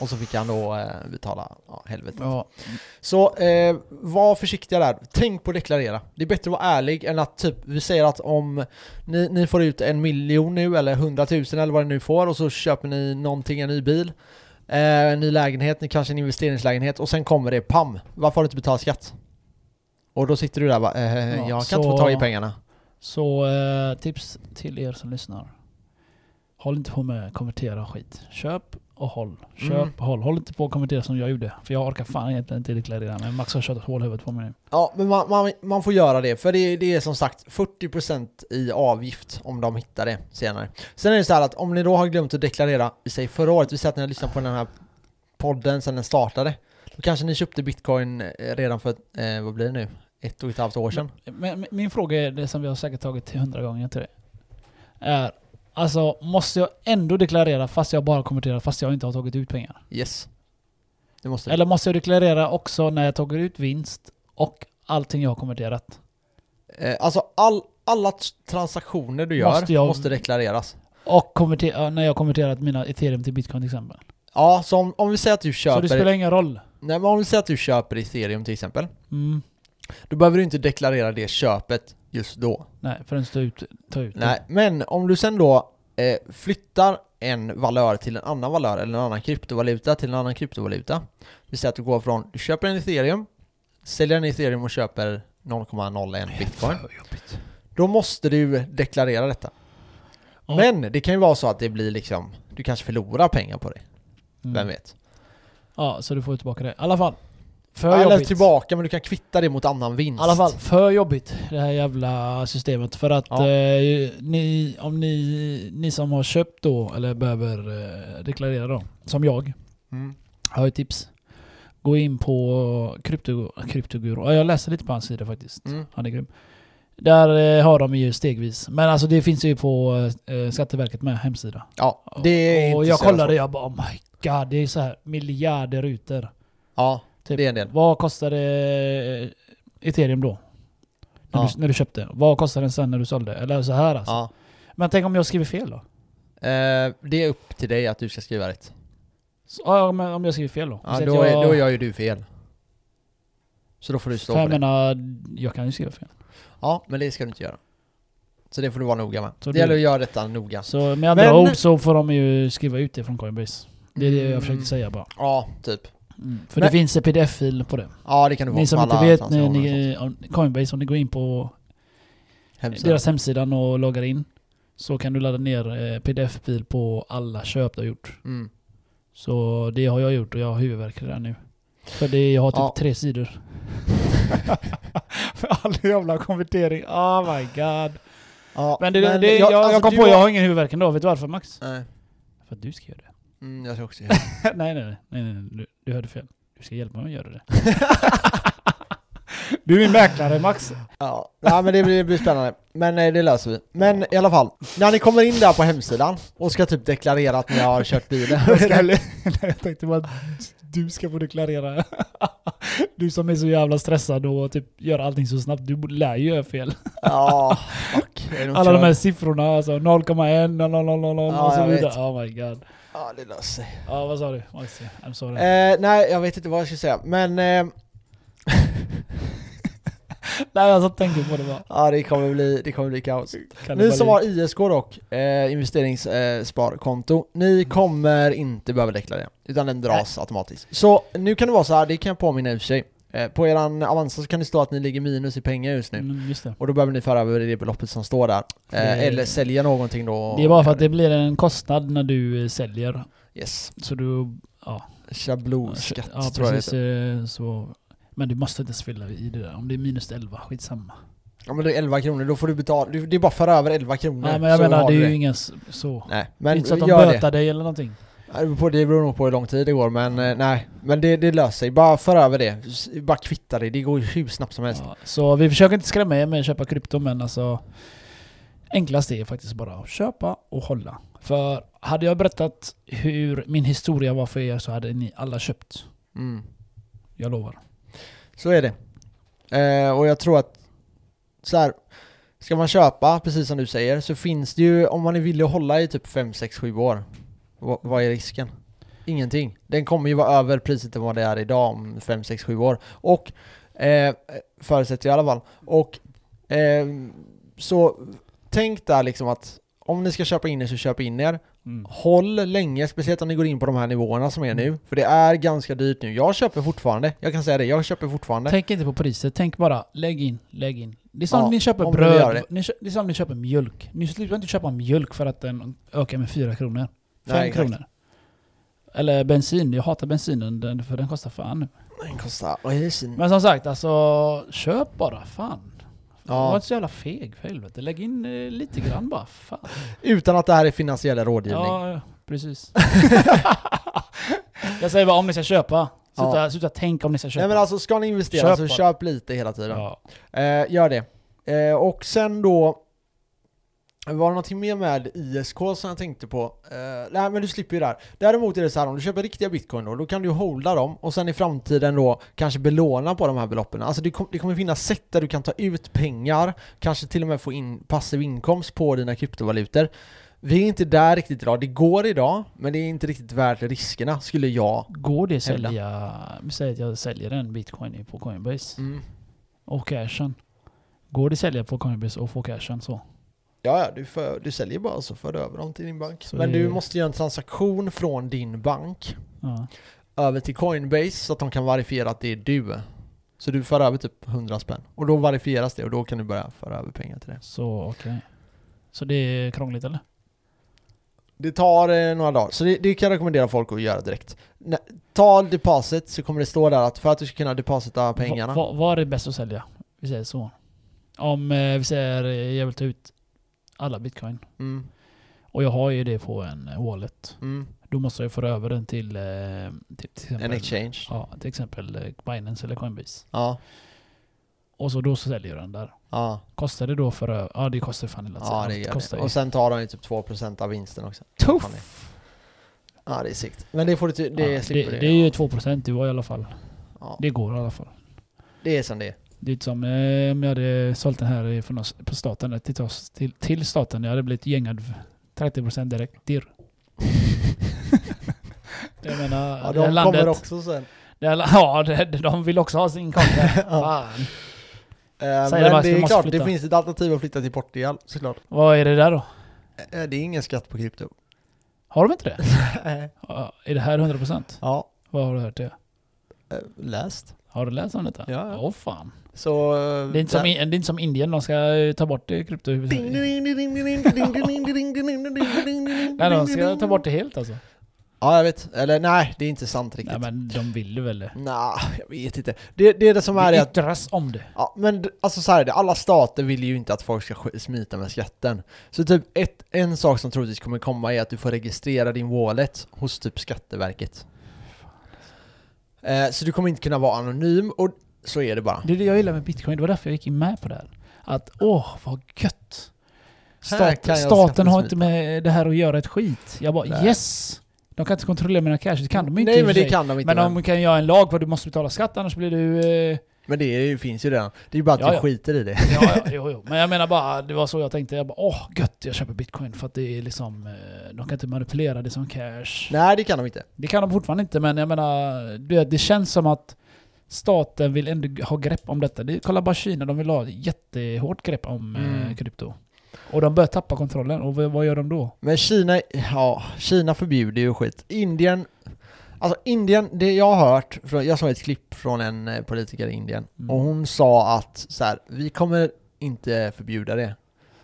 Och så fick han då eh, betala, ja helvete. Ja, Så eh, var försiktiga där. Tänk på att deklarera. Det är bättre att vara ärlig än att typ, vi säger att om ni, ni får ut en miljon nu eller hundratusen eller vad det nu får och så köper ni någonting, en ny bil, en ny lägenhet, kanske en investeringslägenhet och sen kommer det PAM. Varför har du inte betalat skatt? Och då sitter du där och bara, eh, Ja, jag kan så- inte få tag i pengarna. Så eh, tips till er som lyssnar. Håll inte på med konvertera skit. Köp och håll. Köp Mm. och håll. Håll inte på att kommentera som jag gjorde. För jag orkar fan egentligen inte deklarera. Men Max har kört ett hålhuvud på mig nu. Ja, men man, man, man får göra det, för det, det är som sagt 40% i avgift om de hittar det senare. Sen är det så här att om ni då har glömt att deklarera, vi säger förra året, vi säger att ni har lyssnat på den här podden sedan den startade, då kanske ni köpte bitcoin eh, redan för, eh, vad blir det nu? Ett och ett halvt år sedan? Men, men min fråga är det som vi har säkert tagit till hundra gånger till dig. Är, alltså måste jag ändå deklarera fast jag bara konverterat fast jag inte har tagit ut pengar? Yes. Det måste Eller måste jag deklarera också när jag tagit ut vinst och allting jag har konverterat? eh, Alltså all, alla transaktioner du gör Måste måste, jag- deklareras. Och konvertera, när jag har konverterat mina ethereum till bitcoin till exempel. Ja, så om, om vi säger att du Så köper... det spelar ingen roll? Nej, men om vi säger att du köper ethereum till exempel, Mm. då behöver du inte deklarera det köpet just då. Nej, förrän du ut, tar ut Nej, men om du sen då eh, flyttar en valör till en annan valör eller en annan kryptovaluta till en annan kryptovaluta. Vi säger att du går från, du köper en ethereum, säljer en ethereum och köper 0,01 bitcoin. Då måste du deklarera detta. Ja. Men det kan ju vara så att det blir liksom, du kanske förlorar pengar på det. Mm. Vem vet? Ja, så du får tillbaka det. I alla fall. För Eller jobbigt. tillbaka, men du kan kvitta det mot annan vinst. I alla fall, för jobbigt det här jävla systemet. För att Ja. eh, ni, om ni, ni som har köpt då, eller behöver eh, deklarera då, som jag, Mm. har ett tips. Gå in på krypto, kryptoguru. Ja, jag läser lite på hans sida faktiskt. Mm. Han är grym. Där eh, har de ju stegvis. Men alltså det finns ju på eh, Skatteverket med hemsida. Ja, det är och jag kollade, jag bara oh my god, det är så här miljarder rutor. Ja, Typ, det är en del. Vad kostade eh, ethereum då? När, Ja. du, när du köpte? Vad kostade den sen när du sålde? Eller så här alltså. Ja. Men tänk om jag skriver fel då? Eh, det är upp till dig att du ska skriva rätt. Så, ja, men om jag skriver fel då? Ja, då, jag, är, då gör ju du fel. Så då får du stå för för jag det. menar, jag kan ju skriva fel. Ja, men det ska du inte göra. Så det får du vara noga med. Så det du- gäller att göra detta noga. Så med andra Men- ord så får de ju skriva ut det från Coinbase. Det är det jag Mm. försökte säga bara. Ja, typ. För Men- det finns en pdf-fil på det. Ja, det kan du få Ni som inte vet, ni, ni, Coinbase, om ni går in på. Hemsidan. deras hemsidan och loggar in så kan du ladda ner eh, pdf-fil på alla köp du har gjort. Mm. Så det har jag gjort och jag har huvudvärk redan nu. För det, jag har typ Ja. tre sidor. För all jävla konvertering. Oh my god. Ja, Men, det, det, jag- jag, alltså, jag kom på, jag har ingen huvudvärk ändå. Vet du varför Max? Nej. För att du ska göra det. Mm, jag tror också det. nej, nej, nej, nej, nej, nej. Du, du hörde fel. Du ska hjälpa mig att göra det. du är min mäklare Max. Ja, nej, men det blir, det blir spännande. Men eh, det löser vi. Men i alla fall, när ni kommer in där på hemsidan och ska typ deklarera att ni har kört bilen. Jag, ska, nej, jag tänkte bara att du ska få deklarera. Du som är så jävla stressad och typ gör allting så snabbt. Du lär ju göra fel. ja, fuck. Alla de här siffrorna, alltså 0,1, 0, 0, 0, 0 Ja, och så vidare. vet. Oh my god. Ja, det löser sig. Ja, vad sa du? I'm sorry. Eh, nej, jag vet inte vad jag ska säga. Men eh, Nej, jag satt och tänkte på det bara. ja, det kommer bli, det kommer bli kaos. Kan Ni som har ISK dock, eh, investeringssparkonto, ni kommer inte behöva deklarera, utan den dras automatiskt. Så nu kan det vara så här, det kan jag påminna i och för sig. Eh, på eran Avanza så kan det stå att ni ligger minus i pengar just nu. Mm, just det. Och då behöver ni föra över det beloppet som står där. Det- Eh, eller sälja någonting då. Det är bara för att det blir en kostnad när du eh, säljer. Yes. Så du... Ja, Schablonskatt ja tror jag det precis. heter. eh, Så, men du måste inte ens fylla i det där. Om det är minus 11, skitsamma. Ja men det är 11 kronor, då får du betala, det är bara att föra över 11 kronor. Nej men jag menar, det är ju ingen så. Nej, det är men inte så att de det. bötar dig eller någonting. Det beror på- det beror nog på hur lång tid det går, men eh, nej. Men det, det löser sig. Bara för över det. Bara kvitta det. Det går ju hur snabbt som helst. Ja, så vi försöker inte skrämma er med att köpa krypto men alltså Enklast är faktiskt bara att köpa och hålla. För hade jag berättat hur min historia var för er så hade ni alla köpt. Mm. Jag lovar. Så är det. Eh, och jag tror att så här, ska man köpa, precis som du säger, så finns det ju, om man är villig att hålla i typ 5, 6, 7 år, vad, vad är risken? Ingenting. Den kommer ju vara över priset än vad det är idag om 5, 6, 7 år. Och, eh, förutsätter jag i alla fall. Och, eh, så tänk där liksom att om ni ska köpa in er så köp in er. Mm. Håll länge, speciellt om ni går in på de här nivåerna som är nu. För det är ganska dyrt nu. Jag köper fortfarande, jag kan säga det, jag köper fortfarande. Tänk inte på priset, tänk bara lägg in, lägg in. Det är som Ja, ni köper bröd, det. ni det är som ni köper mjölk. Ni slutar inte köpa mjölk för att den ökar med 4 kronor. 5 Nej, exakt. kronor. Eller bensin. Jag hatar bensinen den, för den kostar fan. Den kostar... Men som sagt, alltså köp bara. Fan. Ja. Var inte så jävla feg för helvete. Lägg in eh, lite grann bara. Fan. Utan att det här är finansiell rådgivning. Ja, ja, precis. jag säger bara om ni ska köpa. Sluta, sluta tänka om ni ska köpa. Nej men alltså ska ni investera Köp så bara. köp lite hela tiden. ja. Eh, gör det. Eh, och sen då var det någonting mer med ISK som jag tänkte på? Eh, nej men du slipper ju där. Däremot är det så här om du köper riktiga bitcoin då, då kan du ju holda dem och sen i framtiden då kanske belåna på de här beloppen. Alltså det, kom, det kommer finnas sätt där du kan ta ut pengar, kanske till och med få in passiv inkomst på dina kryptovalutor. Vi är inte där riktigt idag. Det går idag, men det är inte riktigt värt riskerna skulle jag. Går det Hävda. sälja... Säg att jag säljer en bitcoin på Coinbase. Mm. Och cashen. Går det sälja på Coinbase och få cashen så? Ja, ja, du, för, du säljer bara så för du över dem till din bank. Så Men det- du måste göra en transaktion från din bank Ja. över till Coinbase så att de kan verifiera att det är du. Så du för över typ 100 spänn. Och då verifieras det och då kan du börja föra över pengar till det. Så okej. Så det är krångligt eller? Det tar eh, några dagar, så det, det kan jag rekommendera folk att göra direkt. Nä, ta deposit så kommer det stå där att för att du ska kunna deposita pengarna. Va- va- Var är det bäst att sälja? Vi säger så. Om eh, vi säger eh, jag vill ta ut alla bitcoin. Mm, Och jag har ju det på en eh, wallet. mm. Då måste jag föra över den till, eh, till, till exempel, En exchange. Ja, till exempel eh, Binance eller Coinbase. Ja, Och så då så säljer jag den där. ja, Kostar det då för Ja det kostar fan hela ja det gör kostar det. Och sen tar de ju typ 2% av vinsten också. Det- Tuff! Ja det är sikt. Men det får du det ja, slipper det, det är ju 2% du har i alla fall. ja, Det går i alla fall. det är som det är. Det är inte som eh, om jag hade sålt den här från oss, på staten eh, till, oss- till, till staten. Jag hade blivit gängad 30% direkt. Dirr. jag menar, Ja, det de landet... kommer också sen. Det här, ja, det, de vill också ha sin kaka. Fan. Eh, Säg det men bara, det är klart, flytta. det finns ett alternativ att flytta till Portugal såklart. Vad är det där då? Eh, Det är ingen skatt på krypto. Har de inte det? Ja, är det här 100%? ja, Vad har du hört det? läst. Har du läst om detta? Ja, ja. Åh fan. Så, det, är inte som, in, det är inte som Indien, de ska ta bort krypto. nej, de ska ta bort det helt alltså. Ja, jag vet. Eller nej, det är inte sant riktigt. Nej, men de vill ju väl det? Nej, jag vet inte. Det, det är det som är det att... yttras om det. Ja, men alltså så här är det. Alla stater vill ju inte att folk ska smita med skatten. Så typ ett, en sak som troligtvis kommer komma är att du får registrera din wallet hos typ Skatteverket. Så du kommer inte kunna vara anonym. Och så är det bara. Det är det jag gillar med bitcoin, det var därför jag gick in med på det här. Att åh, vad gött! Här Stat, kan jag staten har inte med det här att göra ett skit. Jag bara Nej. yes! De kan inte kontrollera mina cash, det kan de inte Nej men det sig. kan de inte. Men de kan göra en lag för att du måste betala skatt annars blir du... Eh, men det är, ju- finns ju redan. Det är ju bara att Ja, du ja. skiter i det. ja, ja, jo, jo. Men jag menar bara, det var så jag tänkte. Jag bara åh gött, jag köper bitcoin för att det är liksom... Eh, de kan inte manipulera det som cash. Nej det kan de inte. Det kan de fortfarande inte, men jag menar... Det, det känns som att staten vill ändå ha grepp om detta. Det, kolla bara Kina, de vill ha jättehårt grepp om eh, Mm. krypto. Och de börjar tappa kontrollen, och vad, gör de då? Men Kina, ja, Kina förbjuder ju skit. Indien, alltså Indien, det jag har hört, jag såg ett klipp från en eh, politiker i Indien Mm. och hon sa att så här, vi kommer inte förbjuda det.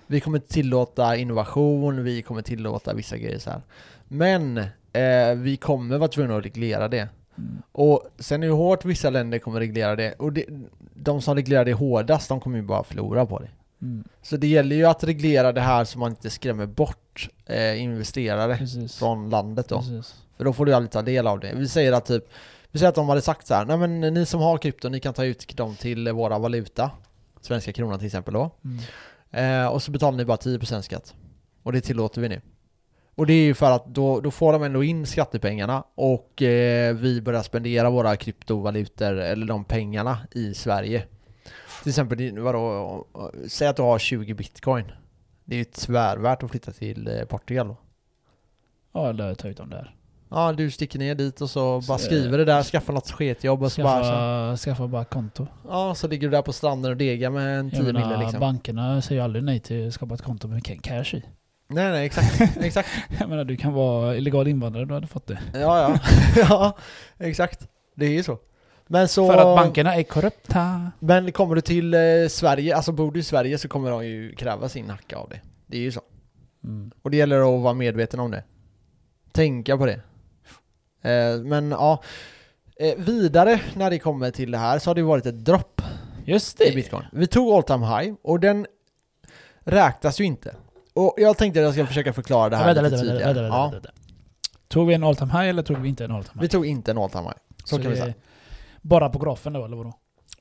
Vi kommer tillåta innovation, vi kommer tillåta vissa grejer så här. Men eh, vi kommer vara tvungna att reglera det. Mm. Och sen hur hårt vissa länder kommer reglera det, och det, de som reglerar det hårdast, de kommer ju bara förlora på det. Mm. Så det gäller ju att reglera det här så man inte skrämmer bort eh, investerare Precis. från landet då. Precis. För då får du aldrig ta del av det. Vi säger att typ, vi säger att de hade sagt så här, nej men ni som har krypto, ni kan ta ut dem till våra valuta. Svenska kronan till exempel då. Mm. Eh, och så betalar ni bara 10% skatt. Och det tillåter vi nu. Och det är ju för att då, då får de ändå in skattepengarna och eh, vi börjar spendera våra kryptovalutor eller de pengarna i Sverige. Till exempel, vadå, säg att du har 20 bitcoin. Det är ju tvärvärt att flytta till eh, Portugal då. Ja, eller ta ut dem där. Ja, du sticker ner dit och så bara Så, skriver det där, skaffar något sketjobb och så bara så, Skaffa, bara konto. Ja, så ligger du där på stranden och degar med en 10 Jag menar, mille liksom. bankerna säger ju aldrig nej till att skapa ett konto med ca- cash i. Nej, nej, exakt, exakt. Jag menar, du kan vara illegal invandrare, du hade fått det. Ja, ja. ja, exakt. Det är ju så. Men så... För att bankerna är korrupta. Men kommer du till eh, Sverige, alltså bor du i Sverige så kommer de ju kräva sin hacka av det. Det är ju så. Mm. Och det gäller att vara medveten om det. Tänka på det. Eh, men ja, eh, vidare när det kommer till det här så har det varit ett dropp Just i det. bitcoin. Vi tog all time high och den räknas ju inte. Och jag tänkte att jag ska försöka förklara det här vänta, lite vänta, tydligare. vänta, vänta, vänta. Tog vi en all time high eller tog vi inte en all time high? vi tog inte en all time high. Så, kan vi säga. Bara på grafen då, eller vadå?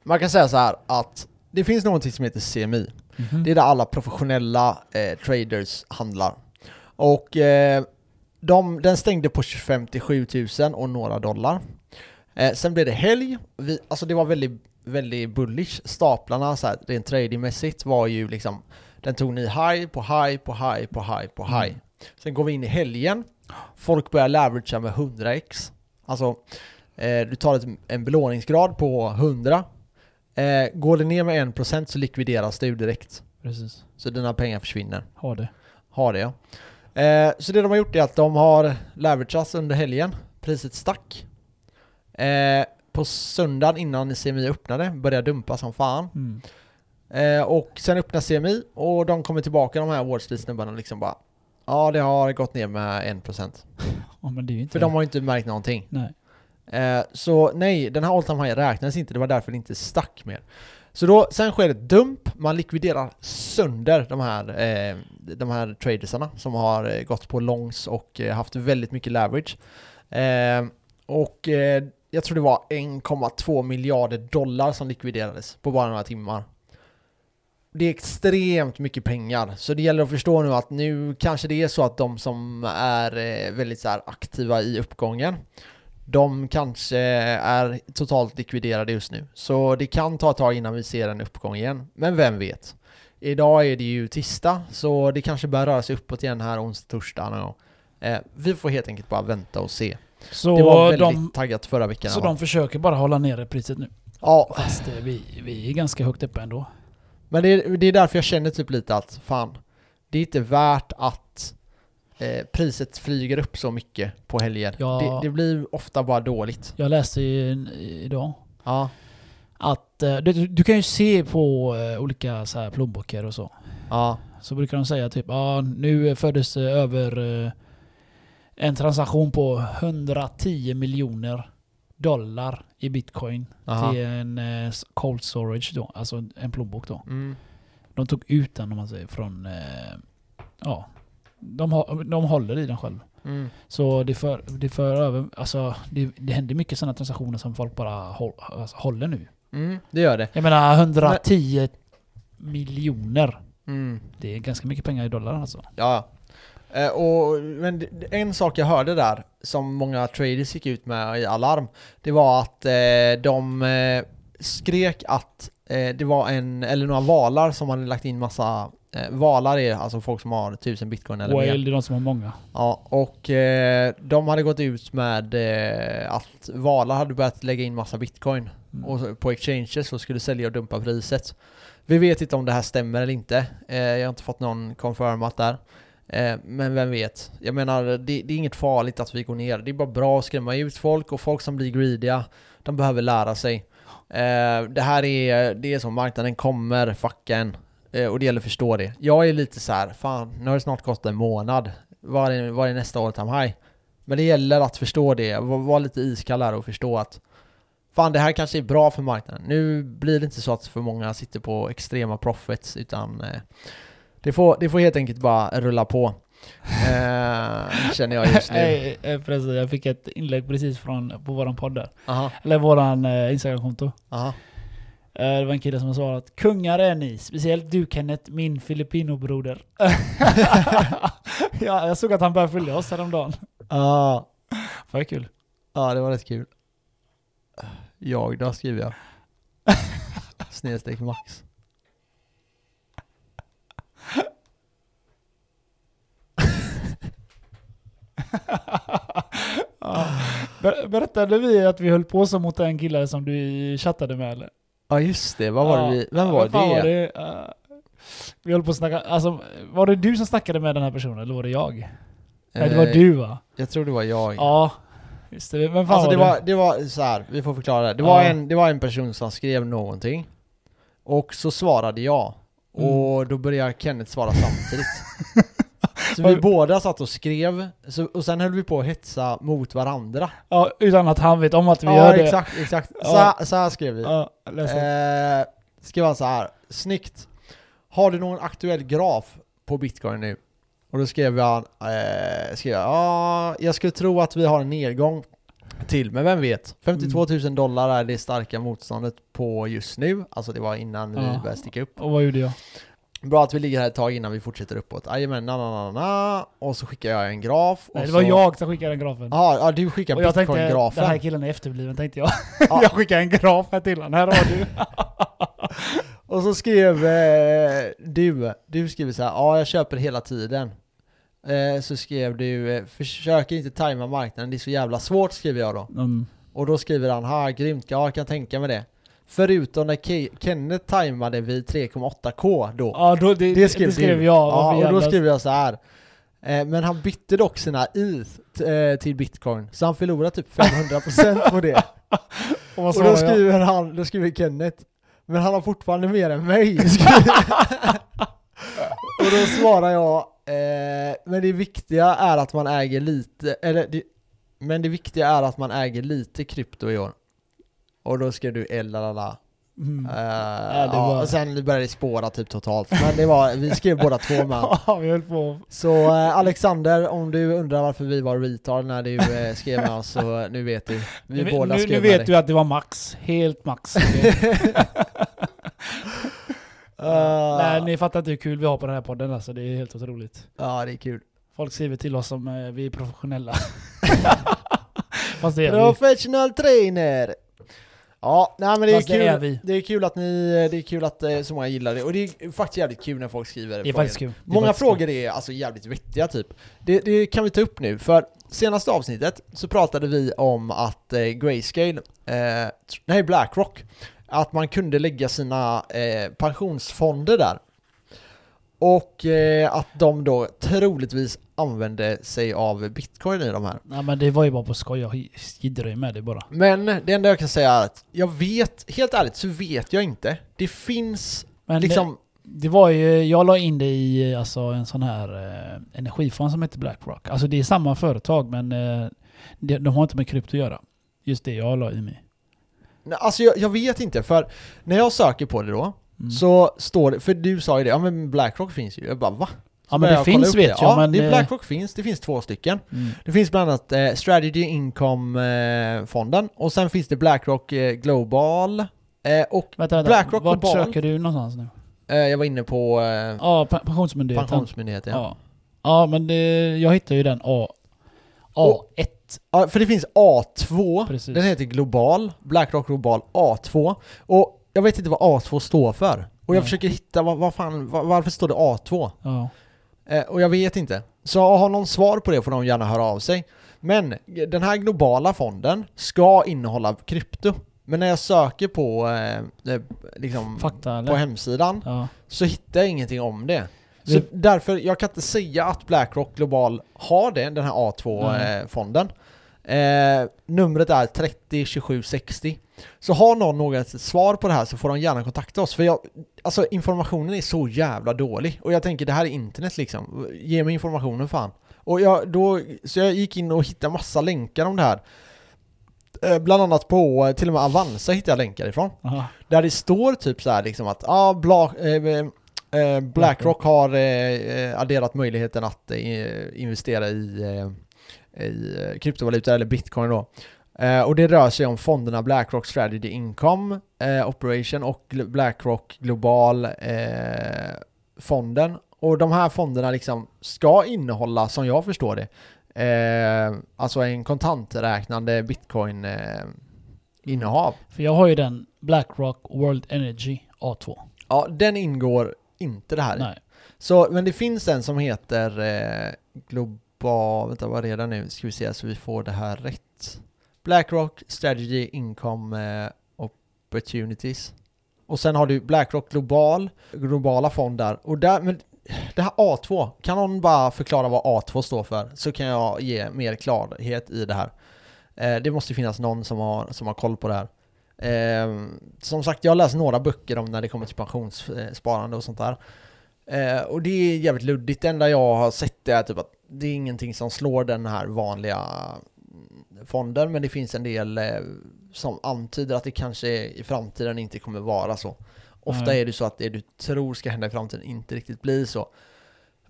Man kan säga så här att det finns någonting som heter CMI. Mhm. Det är där alla professionella eh, traders handlar. Och eh, de, den stängde på 57 000 och några dollar. Eh, sen blev det helg. Vi, alltså det var väldigt, väldigt bullish. Staplarna så här, rent tradingmässigt var ju liksom den tog ni high på high på high på high på high. Mm. Sen går vi in i helgen. Folk börjar leveragea med 100x. Alltså, eh, du tar ett, en belåningsgrad på 100. Eh, går det ner med 1% så likvideras det ju direkt. Precis. Så dina pengar försvinner. Ha det. Har det ja. Eh, så det de har gjort är att de har leverageats under helgen. Priset stack. Eh, på söndagen innan CMI öppnade började dumpa som fan. Mm. Eh, och sen öppnar CMI och de kommer tillbaka de här Wall liksom bara Ja det har gått ner med 1% Ja, men det är inte... För de har ju inte märkt någonting. Nej. Eh, så nej, den här all time high räknas inte, det var därför det inte stack mer. Så då, sen sker ett dump, man likviderar sönder de här, eh, de här tradersarna som har eh, gått på longs och eh, haft väldigt mycket leverage. Eh, och eh, jag tror det var 1,2 miljarder dollar som likviderades på bara några timmar. Det är extremt mycket pengar, så det gäller att förstå nu att nu kanske det är så att de som är eh, väldigt så aktiva i uppgången de kanske är totalt likviderade just nu. Så det kan ta ett tag innan vi ser en uppgång igen. Men vem vet? Idag är det ju tisdag, så det kanske börjar röra sig uppåt igen här onsdag, torsdag någon gång. Eh, vi får helt enkelt bara vänta och se. Så, Det var väldigt de, taggat förra veckan. så de försöker bara hålla nere priset nu? Ja, Fast eh, vi, vi är ganska högt uppe ändå. Men det är, det är därför jag känner typ lite att fan, det är inte värt att eh, priset flyger upp så mycket på helger. Ja. Det, det blir ofta bara dåligt. Jag läste i, idag Ja, att eh, du, du kan ju se på eh, olika så här plånböcker och så. ja, Så brukar de säga typ ja nu föddes det över eh, en transaktion på 110 miljoner dollar i bitcoin aha. till en eh, cold storage då, alltså en plånbok då. Mm, De tog ut den om man säger från, eh, ja, de, har- de håller i den själv. mm. Så det för, det för över, alltså det, det händer mycket sådana transaktioner som folk bara håll, alltså, håller nu. Mm, det gör det. Jag menar 110 miljoner. Mm. Det är ganska mycket pengar i dollar alltså. Ja, och, men en sak jag hörde där, som många traders gick ut med i alarm, det var att eh, de eh, skrek att eh, det var en, eller några valar som hade lagt in massa, eh, valar är alltså folk som har tusen bitcoin eller mer. Whale, det är de som har många. Ja, och eh, de hade gått ut med eh, att valar hade börjat lägga in massa bitcoin Mm. och på exchanges och skulle sälja och dumpa priset. Vi vet inte om det här stämmer eller inte. Eh, jag har inte fått någon confirmat där. Eh, men vem vet? Jag menar, det, det är inget farligt att vi går ner. Det är bara bra att skrämma ut folk och folk som blir greediga, de behöver lära sig. Eh, det här är, det är som marknaden kommer fucka en. Eh, och det gäller att förstå det. Jag är lite så här, fan, nu har det snart gått en månad. Vad är, vad är nästa all time high? Men det gäller att förstå det, vara var lite iskall här och förstå att Fan det här kanske är bra för marknaden. Nu blir det inte så att för många sitter på extrema profits utan eh, det, får, det får helt enkelt bara rulla på. Eh, känner jag just nu. Eh, förresten, jag fick ett inlägg precis från, på våran podd där. Aha, Eller våran eh, Instagramkonto. aha. Eh, det var en kille som har svarat Kungar är ni, speciellt du Kenneth, min filipinobroder. ja, jag såg att han började följa oss häromdagen. Ja, Vad kul. ja, det var rätt kul. Jag då skriver jag. Snedstreck max. Ja. Ber- Berättade vi att vi höll på så mot en kille som du chattade med eller? Ja just det, vad var det Ja, vi, vem var det? Var det? Eh, vi höll på att snacka, alltså var det du som snackade med den här personen eller var det jag? Nej det var Eh, du va? Jag tror det var jag. Ja. Just det, vem fan Alltså var det det? var, det var så här, vi får förklara det. Det var, Ja. en, det var en person som skrev någonting. Och så svarade jag. Mm. Och då började Kenneth svara samtidigt. Så vi båda satt och skrev, så, och sen höll vi på att hetsa mot varandra. Ja, utan att han vet om att vi ja, gör det. exakt, exakt. Ja. Så, här- så här skrev vi. Ja. Eh, skrev han så här. Snyggt. Har du någon aktuell graf på bitcoin nu? Och då skrev han, eh, skrev jag, ja, jag skulle tro att vi har en nedgång till, men vem vet? 52 000 dollar är det starka motståndet på just nu, alltså det var innan vi Ja. började sticka upp. Och vad gjorde jag? Bra att vi ligger här ett tag innan vi fortsätter uppåt. Jajamän, na, na, na, na. Och så skickar jag en graf. Nej, det var så, jag som skickade den grafen. Ja, ja, du skickar och jag tänkte, den bitcoin-grafen. här killen är efterbliven tänkte jag. Ja. jag skickar en graf här till honom. Här har du. Och så skrev eh, du, du skriver så här, ja jag köper hela tiden. Eh, så skrev du, eh, försök inte tajma marknaden, det är så jävla svårt skriver jag då. Mm. Och då skriver han, ha grymt, ja jag kan tänka mig det. Förutom när Ke- Kenneth tajmade vid 3,8k då. Ja, då, det, det skrev, det skrev jag. Ja, och då skrev jag så här. Eh, men han bytte dock sina ETH eh, till bitcoin, så han förlorade typ 500% på det. Och Och då jag? skriver han, då skriver Kenneth, men han har fortfarande mer än mig. och då svarar jag, eh, men det viktiga är att man äger lite, eller det, men det viktiga är att man äger lite krypto i år. Och då skrev du elalala. Mm. Uh, det ja, var- och sen började det spåra typ totalt. Men det var, vi skrev båda två med. Ja, vi höll på. Så eh, Alexander, om du undrar varför vi var retard när du eh, skrev med oss så nu vet du. Vi nu, båda nu, skrev nu vet du att det var max. Helt max. Uh, Nej, ni fattar inte hur kul vi har på den här podden alltså. Det är helt otroligt. Ja, det är kul. Folk skriver till oss som eh, vi är professionella. Fast det är vi. Professional trainer! Ja, nej men det är Fast det kul. är vi. Det är kul att ni, det är kul att eh, så många gillar det. Och det är faktiskt jävligt kul när folk skriver Det är frågor. faktiskt kul. Det är Många faktiskt frågor är alltså jävligt vettiga typ. Det, det kan vi ta upp nu, för senaste avsnittet så pratade vi om att eh, Grayscale, eh, tr- nej Blackrock, att man kunde lägga sina eh, pensionsfonder där. Och eh, att de då troligtvis använde sig av bitcoin i de här. Nej men det var ju bara på skoj. Jag ju med det bara. Men det enda jag kan säga är att jag vet, helt ärligt så vet jag inte. Det finns Men liksom, det, det var ju, jag la in det i alltså, en sån här eh, energifond som heter Blackrock. Alltså det är samma företag men eh, de, de har inte med krypto att göra. Just det jag la i mig. Alltså jag, jag vet inte för när jag söker på det då Mm. så står det, för du sa ju det, ja men Blackrock finns ju. Jag bara va? ja men det finns vet det. jag Ja, men... det är eh, Blackrock finns, det finns två stycken. mm. Det finns bland annat eh, Strategy Income-fonden och sen finns det Blackrock eh, Global eh, och Vänta, vänta. Blackrock Vart Global. söker du någonstans nu? eh, jag var inne på eh, Ja, pe- Pensionsmyndigheten. Pensionsmyndigheten. Ja. Ja. ja, men det, jag hittar ju den A, Och- A1. Ja, för det finns A2, Precis. den heter Global, Blackrock Global A2 och jag vet inte vad A2 står för. Och jag Nej. försöker hitta, vad, vad fan, var, varför står det A2? Ja. Eh, och jag vet inte. Så har någon svar på det får de gärna höra av sig. Men den här globala fonden ska innehålla krypto. Men när jag söker på, eh, eh, liksom, Fakta på hemsidan ja. så hittar jag ingenting om det. Så Det- därför, jag kan inte säga att Blackrock Global har det, den här Nej. A2-fonden. Eh, numret är 302760. Så har någon något svar på det här så får de gärna kontakta oss. För jag, alltså informationen är så jävla dålig. Och jag tänker det här är internet liksom. Ge mig informationen fan. Och jag, då, så jag gick in och hittade massa länkar om det här. Eh, bland annat på, eh, till och med Avanza hittade jag länkar ifrån. Aha. Där det står typ så här liksom att ah, Bla, eh, eh, Blackrock har adderat möjligheten att investera i, i eh, kryptovaluta eller bitcoin då. Eh, och det rör sig om fonderna Blackrock Strategy Income eh, Operation och Blackrock Global eh, fonden. Och de här fonderna liksom ska innehålla, som jag förstår det, alltså en kontanträknande bitcoin eh, innehav. För jag har ju den Blackrock World Energy A2. Ja, den ingår inte det här. Nej. Så, men det finns en som heter eh, Global, vänta vad är det nu? Ska vi se så vi får det här rätt. Blackrock Strategy Income eh, Opportunities. Och sen har du Blackrock Global, globala fonder. Och där, men det här A2, kan någon bara förklara vad A2 står för? Så kan jag ge mer klarhet i det här. Eh, det måste finnas någon som har, som har koll på det här. Eh, som sagt, jag har läst några böcker om när det kommer till pensionssparande och sånt där. Eh, och det är jävligt luddigt. Det enda jag har sett är typ att det är ingenting som slår den här vanliga mm, fonden, men det finns en del eh, som antyder att det kanske i framtiden inte kommer vara så. Ofta Nej. är det så att det du tror ska hända i framtiden inte riktigt blir så.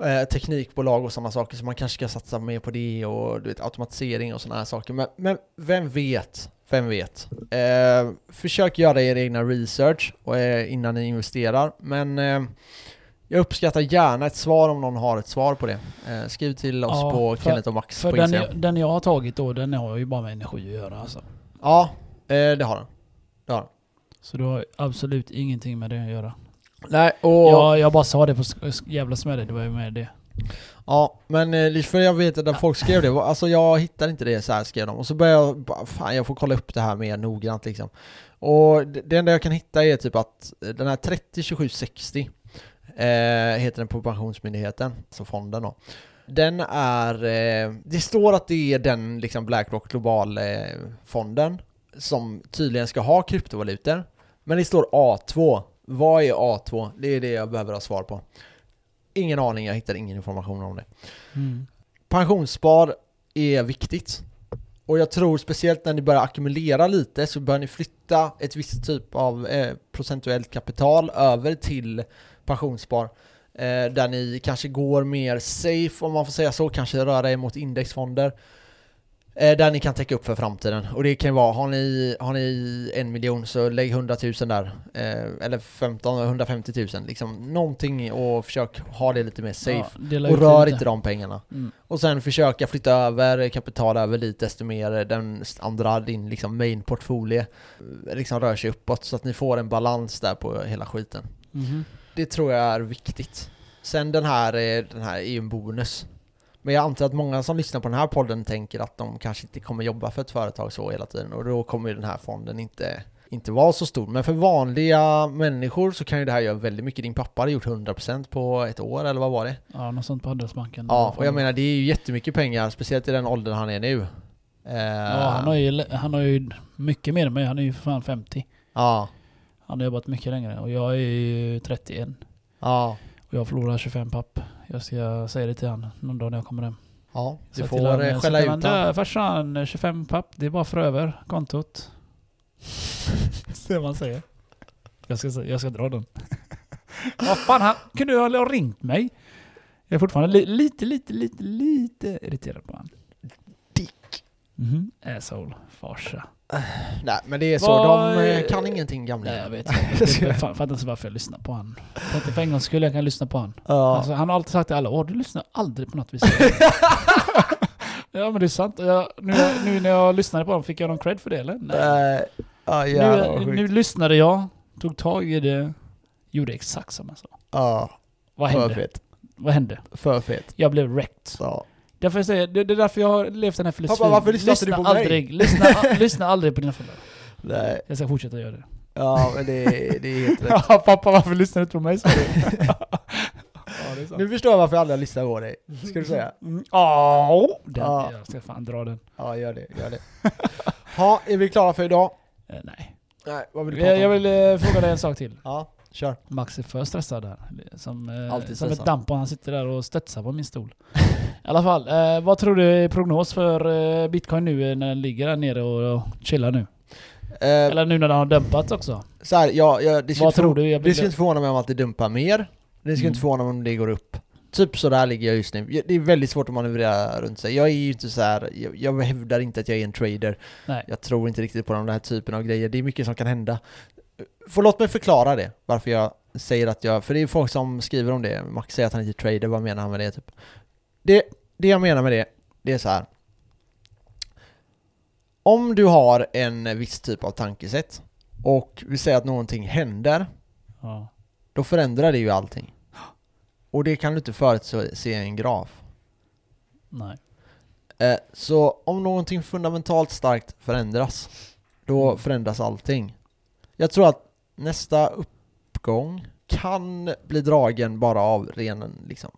Eh, teknikbolag och sådana saker, så man kanske ska satsa mer på det och du vet, automatisering och sådana här saker. Men, men vem vet? Vem vet? Eh, försök göra er egna research och, eh, innan ni investerar, men eh, jag uppskattar gärna ett svar om någon har ett svar på det. Eh, skriv till oss Ja, på för- Kenneth och Max För på den jag, den jag har tagit då, den har ju bara med energi att göra alltså. Ja, eh, det har den. Det har den. Så du har absolut ingenting med det att göra. Nej, och... Jag, jag bara sa det på jävla smälle, det var ju med det. Ja, men eh, för jag vet att när folk skrev det, alltså jag hittar inte det så här skrev de. Och så började jag, bara, fan jag får kolla upp det här mer noggrant liksom. Och det, det enda jag kan hitta är typ att eh, den här 302760 eh, heter den på Pensionsmyndigheten, alltså fonden då. Den är, eh, det står att det är den liksom Blackrock Global eh, fonden som tydligen ska ha kryptovalutor. Men det står A2. Vad är A2? Det är det jag behöver ha svar på. Ingen aning, jag hittar ingen information om det. Mm. Pensionsspar är viktigt. Och jag tror speciellt när ni börjar ackumulera lite så bör ni flytta ett visst typ av eh, procentuellt kapital över till pensionsspar. Eh, där ni kanske går mer safe om man får säga så, kanske röra er mot indexfonder. Eh, där ni kan täcka upp för framtiden. Och det kan ju vara, har ni, har ni en miljon så lägg 100 000 där. Eh, eller 15, 150 000. Liksom någonting och försök ha det lite mer safe. Ja, och rör inte de pengarna. Mm. Och sen försöka flytta över kapital över lite desto mer den andra, din liksom main portfolio liksom rör sig uppåt så att ni får en balans där på hela skiten. Mhm. Det tror jag är viktigt. Sen den här, eh, den här är ju en bonus. Men jag antar att många som lyssnar på den här podden tänker att de kanske inte kommer jobba för ett företag så hela tiden och då kommer ju den här fonden inte, inte vara så stor. Men för vanliga människor så kan ju det här göra väldigt mycket. Din pappa hade gjort 100% på ett år eller vad var det? Ja, något sånt på Handelsbanken. Ja, och jag menar det är ju jättemycket pengar, speciellt i den åldern han är nu. Ja, han har, ju, han har ju mycket mer än mig. Han är ju för fan 50. ja, Han har jobbat mycket längre och jag är ju 31. ja, Och jag förlorar 25 papp. Jag ska säga det till han någon dag när jag kommer hem. ja, du får han, eh, skälla ut honom. "Du, Farsan, 25 papp. Det är bara för över kontot. Vad man säger. Jag ska, jag ska dra den. Vad fan, han kunde ha ringt mig. Jag är fortfarande li, lite, lite, lite, lite irriterad på han. Dick. Mhm. Asshole. Farsa. Nej, men det är så, Vad- de eh, kan ingenting gamla. Nej jag vet inte. Jag fattar inte varför jag lyssnar på han. Tänkte för en gång skulle jag kan lyssna på han. Ja. Alltså, han har alltid sagt till alla år, du lyssnar aldrig på något vi säger. ja men det är sant. Jag, nu, nu när jag lyssnade på honom, fick jag någon cred för det eller? Nej. Nej. Ja, jävlar nu, nu lyssnade jag, tog tag i det, gjorde exakt som jag sa. Ja, Vad hände? fet. Vad hände? För fet. Jag blev wrecked. Ja. Därför jag säger, det, det är därför jag har levt den här filosofin. Pappa, varför lyssnar inte du på mig? aldrig, Lyssna, lyssna aldrig på dina föräldrar. Nej. Jag ska fortsätta göra det. Ja, men det, det är helt rätt. Ja pappa, varför lyssnar du inte på mig? ja. Nu förstår jag varför jag aldrig har lyssnat på dig. Ska du säga? Mm, den, Ja. jag ska fan dra den. Ja, gör det. Gör det. Ja, är vi klara för idag? Eh, nej. Nej, vad vill du prata Jag, vill eh, fråga dig en sak till. Ja, kör. Max är för stressad där. Som, eh, som ett damp och han sitter där och studsar på min stol. I alla fall, eh, vad tror du är prognos för eh, bitcoin nu eh, när den ligger där nere och, och chillar nu? Eh, Eller nu när den har dämpats också? så här, ja, ja, det inte tror du? Jag Det skulle inte förvåna mig om att det dumpar mer. Det skulle Mm. inte förvåna mig om det går upp. Typ så där ligger jag just nu. Det är väldigt svårt att manövrera runt sig. Jag är ju inte så här, jag, jag hävdar inte att jag är en trader. nej. Jag tror inte riktigt på den här typen av grejer. Det är mycket som kan hända. För låt mig förklara det, varför jag säger att jag... För det är folk som skriver om det. Max säger att han inte är trader, vad menar han med det typ? Det, det jag menar med det, det är så här. Om du har en viss typ av tankesätt och vi säger att någonting händer, Ja. då förändrar det ju allting. Och det kan du inte förutse i en graf. Nej. Eh, Så om någonting fundamentalt starkt förändras, då Mm. förändras allting. Jag tror att nästa uppgång kan bli dragen bara av ren liksom,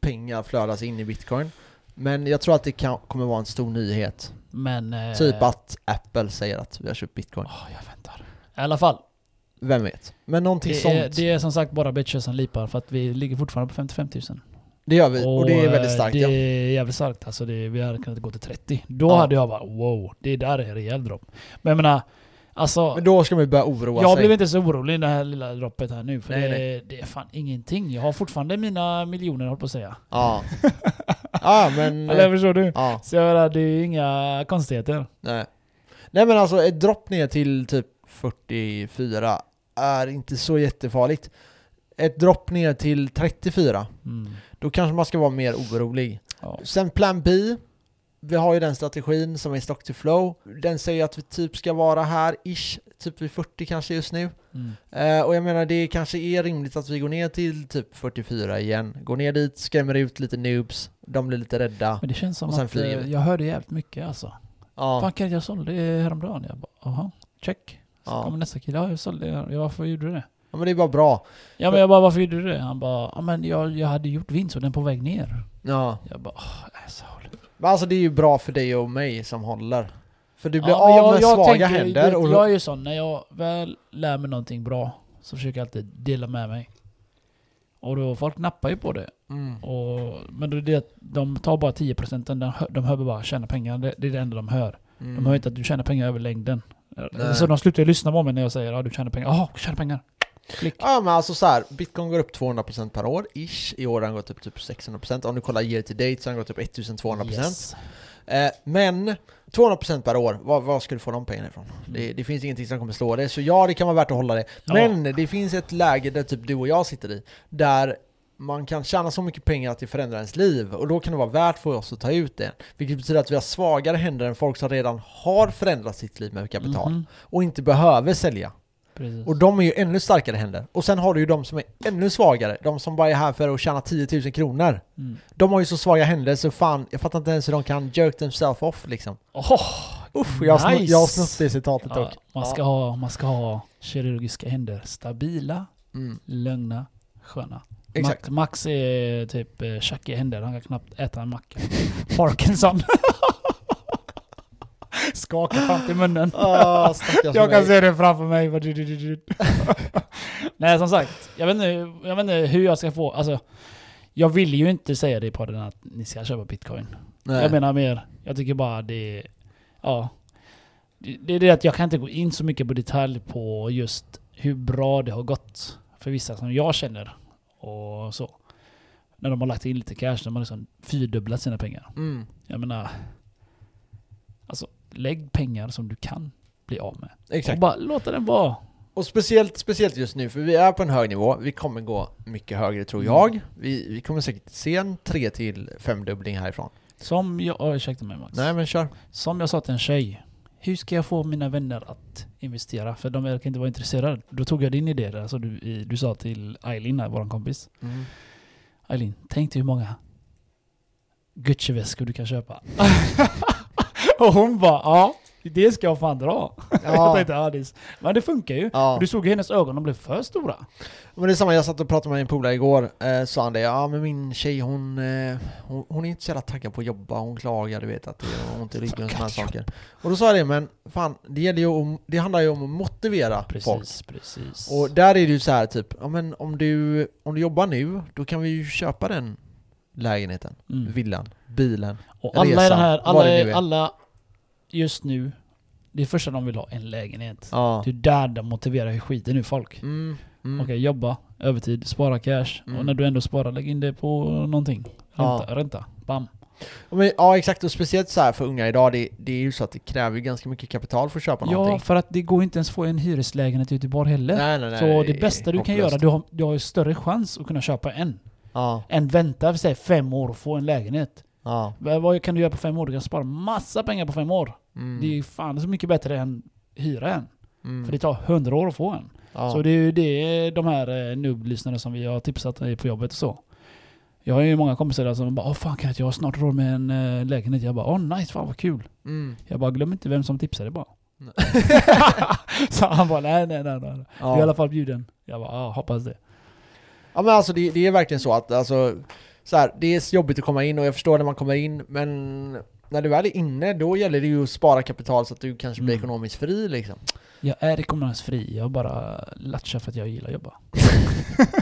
pengar flödas in i bitcoin. Men jag tror att det kan, kommer vara en stor nyhet. Men... Eh, Typ att Apple säger att vi har köpt bitcoin. åh, jag väntar. I alla fall. Vem vet? Men någonting Det sånt. är, det är som sagt bara bitches som lipar för att vi ligger fortfarande på 55 000. Det gör vi, och, det är väldigt eh, starkt Det ja. är jävligt starkt. Alltså det, vi hade kunnat gå till 30. Då Ja. hade jag bara wow, det där är en rejäl dropp. Men jag menar, alltså... Men då ska man ju börja oroa jag sig. blev inte så orolig i det här lilla droppet här nu. För Nej, det, nej. det är fan ingenting. Jag har fortfarande mina miljoner, håll på att säga. Ja. ja, men... Eller förstår du? Ja, Så jag menar, det är inga konstigheter. nej. Nej men alltså ett dropp ner till typ 44 är inte så jättefarligt. Ett dropp ner till 34, Mm. då kanske man ska vara mer orolig. Ja. Sen plan B, vi har ju den strategin som är stock to flow. Den säger att vi typ ska vara här ish, typ vid 40 kanske just nu. Mm. Eh, och jag menar det kanske är rimligt att vi går ner till typ 44 igen. Går ner dit, skrämmer ut lite noobs, de blir lite rädda. Men det känns som att flyger eh, jag hörde jävligt mycket alltså. Ja, Fan kan jag sålde häromdagen? Jag bara, aha, check. Så Ja. kommer nästa kille, ja jag sålde det. Ja, varför gjorde du det? ja men det är bara bra. Ja men jag bara, varför gjorde du det? Han bara, ja men jag, jag hade gjort vinst och den på väg ner. Ja. Jag bara, åh, asshole. Men alltså det är ju bra för dig och mig som håller. För du blir Ja, av med svaga tänker- händer och... Jag är ju sån, när jag väl lär mig någonting bra så försöker jag alltid dela med mig. Och då, folk nappar ju på det. Mm. Och, men då är det att de tar bara 10% de, de hör bara tjäna pengar. Det, det är det enda de hör. Mm. De hör inte att du tjänar pengar över längden. Nej. Så de slutar ju lyssna på mig när jag säger ja du tjänar pengar. Jaha, tjänar pengar. Klick. Ja men alltså så här, bitcoin går upp 200% per år, ish. I år har den gått upp typ 600%. Om du kollar year to date så har den gått upp 1200%. Yes. Eh, men 200% per år, var, var ska du få de pengarna ifrån? Mm. Det, det finns ingenting som kommer slå det, så ja det kan vara värt att hålla det. Ja. Men det finns ett läge där typ du och jag sitter i, där man kan tjäna så mycket pengar att det förändrar ens liv och då kan det vara värt för oss att ta ut det. Vilket betyder att vi har svagare händer än folk som redan har förändrat sitt liv med kapital Mhm. och inte behöver sälja. Precis. Och de är ju ännu starkare händer. Och sen har du ju de som är ännu svagare, de som bara är här för att tjäna 10 000 kronor. Mm. De har ju så svaga händer så fan, jag fattar inte ens hur de kan jerk themselves off liksom. Åh, Uff, jag, har Nice. snott det citatet ja, dock. man, ska ha, man ska ha kirurgiska händer. Stabila, Mm, lugna, sköna. exakt. Max, Max är typ eh, tjackiga händer. Han kan knappt äta en macka. Parkinson. Skaka fram till munnen. Stackars Jag kan mig. se det framför mig. Nej som sagt, jag vet, inte, jag vet inte hur jag ska få... Alltså, jag vill ju inte säga det i podden att ni ska köpa bitcoin. Nej. Jag menar mer, jag tycker bara det... Ja. Det är det att jag kan inte gå in så mycket på detalj på just hur bra det har gått för vissa som jag känner. Och så. När de har lagt in lite cash, de har liksom fyrdubblat sina pengar. Mm, Jag menar... Alltså, lägg pengar som du kan bli av med. Och exakt. bara låta den vara. Och speciellt, speciellt just nu, för vi är på en hög nivå. Vi kommer gå mycket högre tror Mm. jag. Vi, vi kommer säkert se en 3 till 5 dubbling härifrån. Som jag... Oh, ursäkta mig Max. Nej men kör. Som jag sa till en tjej. Hur ska jag få mina vänner att investera? För de verkar inte vara intresserade. Då tog jag din idé där, alltså du, du sa till Eileen, vår kompis. Mm. Eileen, tänk dig hur många Gucci-väskor du kan köpa. och hon bara, ja, det ska jag fan dra. jag Ja, tänkte, ja, det, är- men det funkar ju. ja. Du såg ju hennes ögon, de blev för stora. Men det är samma, jag satt och pratade med en polare igår, eh, sa han det, ja men min tjej hon, eh, hon, hon är inte så jävla taggad på att jobba, hon klagar du vet att det gör ont i ryggen och sådana saker. Och då sa jag det, men fan, det, gäller ju om, det handlar ju om att motivera folk. Precis, precis. Och där är det ju så här typ, ja men om du, om du jobbar nu, då kan vi ju köpa den lägenheten, mm. villan, bilen. Och alla i resa, den här, alla, nu är. alla just nu, det första de vill ha en lägenhet. Ja. Det är där de motiverar skiten nu folk. Mm, mm. Okej, jobba, övertid, spara cash. Mm. Och när du ändå sparar, lägg in det på någonting. Ja. Ränta, ränta. Bam. Ja, Men, ja exakt, och speciellt så här för unga idag, det, det är ju så att det kräver ganska mycket kapital för att köpa Ja, någonting. för att det går inte ens få en hyreslägenhet i Göteborg heller. Nej, nej, nej, Så det är bästa du kan göra, du har, du har ju större chans att kunna köpa en. Ja, Än vänta för sig fem år och få en lägenhet. Ja. Vad kan du göra på fem år? Du kan spara massa pengar på fem år. Mm, Det är ju fan så mycket bättre än hyra en. mm, För det tar hundra år att få en. ja. Så det är ju det de här eh, nubb-lyssnarna som vi har tipsat på jobbet och så. Jag har ju många kompisar som bara Åh fan kan jag har snart råd med en eh, lägenhet. Jag bara Åh nice, fan vad kul. Mm. Jag bara glöm inte vem som tipsade bara. Så han bara nej nej nej. nej. Ja. Du är i alla fall bjuden. Jag bara hoppas det. Ja men alltså det, det är verkligen så att alltså, så här, det är jobbigt att komma in och jag förstår när man kommer in men när du väl är inne då gäller det ju att spara kapital så att du kanske blir Mm. ekonomiskt fri liksom. Jag är ekonomiskt fri. Jag bara latchar för att jag gillar att jobba.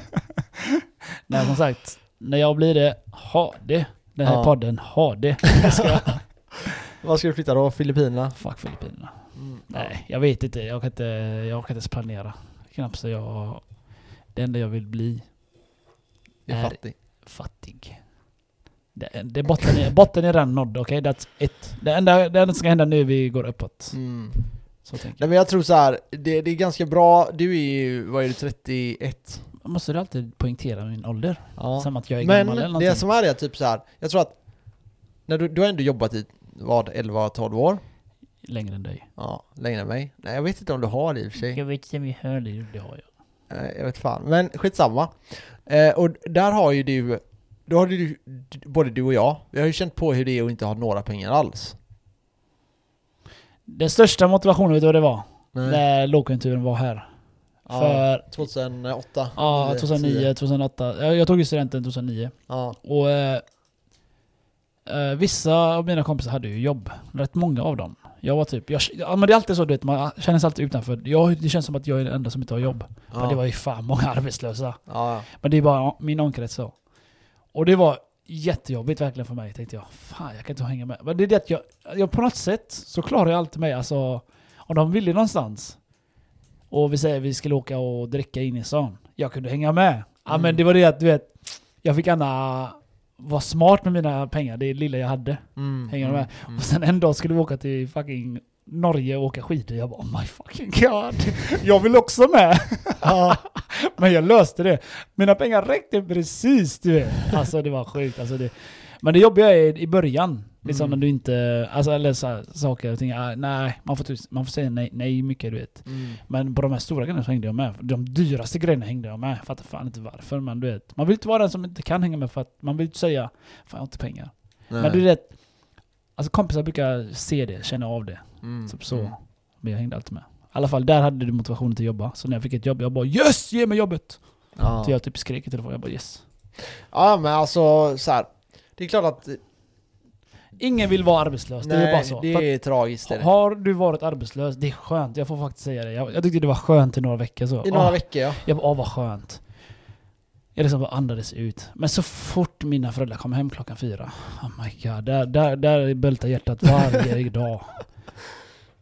nej som sagt. När jag blir det, ha det. Den här Ja. podden, ha det. Ska Vad ska du flytta då? Filippinerna? Fuck Filippinerna. Mm. Nej, jag vet inte. Jag kan inte, jag kan inte ens planera. Knappt så jag... Det enda jag vill bli är är- fattig. Fattig. Det, det är botten, är, botten är redan nådd, okej? That's it. Det enda, det enda som ska hända nu är vi går uppåt. Mm. Så tänker Nej men jag tror så här, det, det är ganska bra, du är ju, vad är du, 31? jag. Måste du alltid poängtera min ålder? Ja. Som att jag är Men gammal eller det någonting? som är det är typ så här, jag tror att när du, du har ändå jobbat i, vad, 11-12 år? Längre än dig. Ja, längre än mig. Nej jag vet inte om du har det i och för sig. Jag vet inte om vi hör det, det har jag. Jag vet fan, men skitsamma. Eh, och där har ju du, då har du, både du och jag, vi har ju känt på hur det är att inte ha några pengar alls. Den största motivationen, vet du vad det var? Nej. När lågkonjunkturen var här. Ja, För 2008? Ja, Eller 2009, 10. 2008. Jag, jag tog ju studenten 2009. Ja. Och eh, eh, vissa av mina kompisar hade ju jobb. Rätt många av dem. Jag var typ, jag, ja men det är alltid så du vet, man känner sig alltid utanför. Jag, det känns som att jag är den enda som inte har jobb. Ja. Men det var ju fan många arbetslösa. ja. Men det är bara min omkrets så. Och det var jättejobbigt verkligen för mig, tänkte jag. Fan, jag kan inte hänga med. Men det är det att jag, jag på något sätt så klarar jag alltid mig. Alltså, om de ville någonstans och vi säger vi skulle åka och dricka in i stan. Jag kunde hänga med. Ja Mm. men det var det att du vet, jag fick gärna vara smart med mina pengar, det lilla jag hade. Mm. Hänger du med? Mm. Och sen en dag skulle vi åka till fucking Norge och åka skidor. Jag bara oh my fucking god. Jag vill också med. Ja. Men jag löste det. Mina pengar räckte precis du vet. Alltså det var sjukt. Alltså, det. Men det jobbiga är i början. Liksom Mm. när du inte, alltså eller så här, saker och ting. ah, nej, man får, man får säga nej, nej mycket du vet. Mm. Men på de här stora grejerna så hängde jag med. De dyraste grejerna hängde jag med. Fattar fan inte varför. Men du vet. Man vill inte vara den som inte kan hänga med för att man vill inte säga Fan jag har inte pengar. Nej. Men du vet. Alltså kompisar brukar se det, känna av det. Mm. Typ så. Mm. Men jag hängde alltid med. I alla fall där hade du motivationen till att jobba. Så när jag fick ett jobb, jag bara yes! Ge mig jobbet! Ja. Så jag typ skrek i telefon, jag bara yes. ja men alltså så här. Det är klart att Ingen vill vara arbetslös, det är bara så. det är tragiskt. Är det. har du varit arbetslös, det är skönt. Jag får faktiskt säga det. Jag, jag tyckte det var skönt i några veckor så. I några Åh, veckor ja. Jag bara, åh vad skönt. Jag liksom bara andades ut. Men så fort mina föräldrar kom hem klockan fyra, oh my god, där, där, där bultar hjärtat varje dag.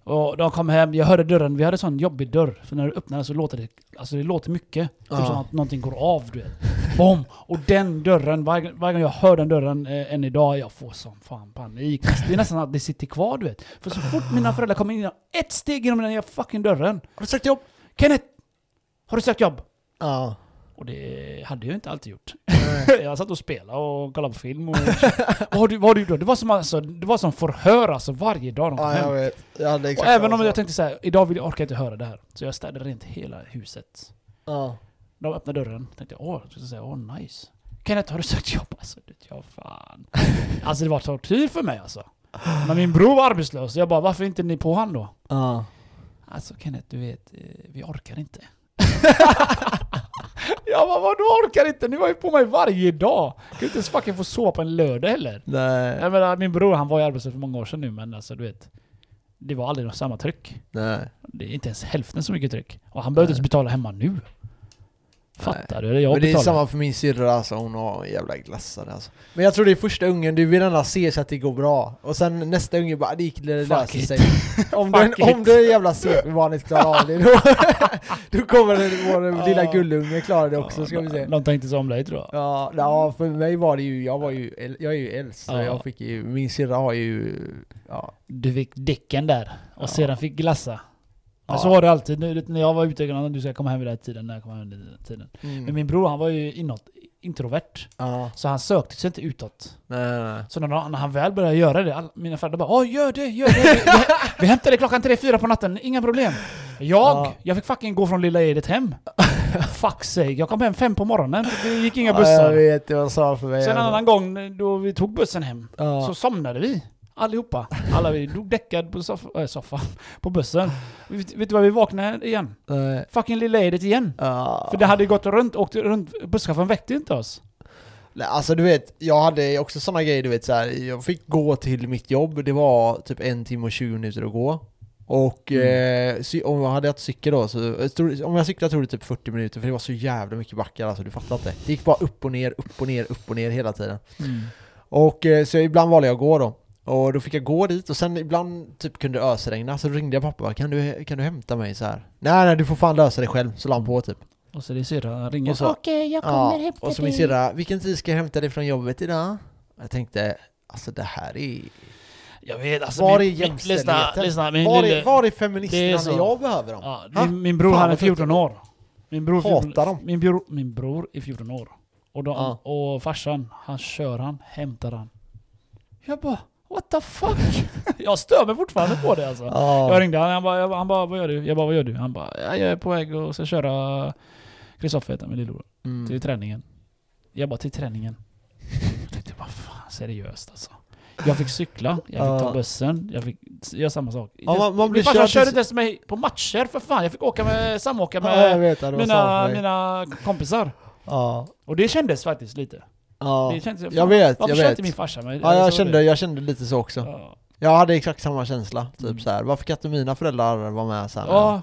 Och de kom hem, jag hörde dörren, vi hade sån jobbig dörr. För när du öppnar den så låter det, alltså det låter mycket. Typ Ja. som att någonting går av du vet. Bom! Och den dörren, varje, varje gång jag hör den dörren eh, än idag, jag får sån fan panik. Det är nästan att det sitter kvar du vet. För så fort mina föräldrar kommer in, ett steg genom den här fucking dörren. Har du sökt jobb? Kenneth! Har du sökt jobb? Ja. Och det hade jag inte alltid gjort. Jag satt och spelade och kollade på film och... vad, har du, vad har du gjort då? Det var som, alltså, det var som förhör alltså varje dag de kom ja, jag hem. vet. Jag hade Och exakt även samma om jag tänkte så här, idag vill jag, orkar jag inte höra det här. Så jag städade rent hela huset. Ja. De öppnade dörren, tänkte jag, åh, jag säga, åh nice. Kenneth, har du sökt jobb? Alltså, det, ja fan. Alltså det var tortyr för mig alltså. Men min bror var arbetslös, jag bara, varför inte ni på han då? Ja. Alltså Kenneth, du vet, eh, vi orkar inte. jag bara, vadå orkar inte? Ni var ju på mig varje dag. Kan ju inte ens fucking få sova på en lördag heller. Nej. Jag menar, min bror han var ju arbetslös för många år sedan nu, men alltså du vet. Det var aldrig samma tryck. Nej. Det är inte ens hälften så mycket tryck. Och han behövde inte betala hemma nu. Fattar du? Jag Men det är samma för min syrra alltså, hon har jävla glassar alltså. Men jag tror det är första ungen, du vill gärna se så att det går bra. Och sen nästa unge bara, det gick det löser sig. Om du, om du är jävla CP-barnet klarar av det, då, då kommer det, vår lilla gullunge klara det också ska vi se. De tänkte så om dig tror jag. Ja, ja, för mig var det ju, jag var ju, jag är ju äldst, Ja. jag fick ju, min syrra har ju, ja. Du fick dicken där. Och Ja. sedan fick glassa. Men så var det alltid. Nu, när jag var ute, du ska komma hem vid den här tiden, när jag kommer hem vid den här tiden. Mm. Men min bror han var ju inåt, introvert. Ja, Så han sökte sig inte utåt. nej, nej, nej. Så när, när han väl började göra det, all, mina föräldrar bara Åh gör det, gör det! Vi, vi, hämtar dig klockan tre fyra på natten, inga problem. Jag? Ja. Jag fick fucking gå från Lilla Edet hem. Fuck sake, jag kom hem fem på morgonen det gick inga bussar. jag vet, det var så för mig. Sen en alltså. annan gång då vi tog bussen hem, så somnade vi. Allihopa. Alla vi dog däckad på soff äh, soffan. På bussen. Vet, vet du vad vi vaknade igen? Nej. Fucking Lilla Edet igen. Ja. För det hade gått runt, åkt runt, busschauffören väckte inte oss. Nej, Alltså du vet, jag hade också såna grejer du vet så här. jag fick gå till mitt jobb, det var typ en timme och 20 minuter att gå. Och Mm. eh, om jag hade haft cykel då, så, tror- om jag cyklade tog det typ 40 minuter för det var så jävla mycket backar alltså, du fattar inte. Det gick bara upp och ner, upp och ner, upp och ner hela tiden. Mm. Och eh, så ibland valde jag att gå då. Och då fick jag gå dit och sen ibland typ kunde det ösregna så då ringde jag pappa kan du, kan du hämta mig så här? Nej nej du får fan lösa det själv, så la han på typ. Och så din syrra ringer. Och så- Okej, jag kommer Ja, hämta och så min dig. syrra, vilken tid ska jag hämta dig från jobbet idag? Jag tänkte, alltså det här är... Jag vet alltså. Var min, är jämställdheten? Lyssna, lyssna. Min Var lille, är, var är feministerna när jag behöver dem? ja, min, min bror Fan, han är vad 14 år. Min bror, Hatar dem. Min bror, min bror är 14 år. Och, de, Ja. och farsan, han kör han, hämtar han. Jag bara, what the fuck? jag stör mig fortfarande på det alltså. Jag Ja. ringde han, han bara, jag bara, han bara vad gör du? Jag bara, vad gör du? Han bara, "Ja, jag är på väg och ska köra Kristoffer heter min lillebror. Mm. Till träningen. Jag bara, till träningen? Jag tänkte, vad fan seriöst alltså. Jag fick cykla, jag fick ta Ja. bussen, jag fick göra samma sak. Ja, man- man blir Min farsa körd körde inte ens mig på matcher för fan. Jag fick åka med, samåka Ja, jag med vet, det var mina, mina kompisar. Ja. Och det kändes faktiskt lite. Ja. Det kändes, fan, Jag vet, varför jag kör vet. inte min farsa mig? Ja, jag kände, jag kände lite så också. Ja. Jag hade exakt samma känsla, typ Mm. så här. varför kan inte mina föräldrar vara med sen? Ja,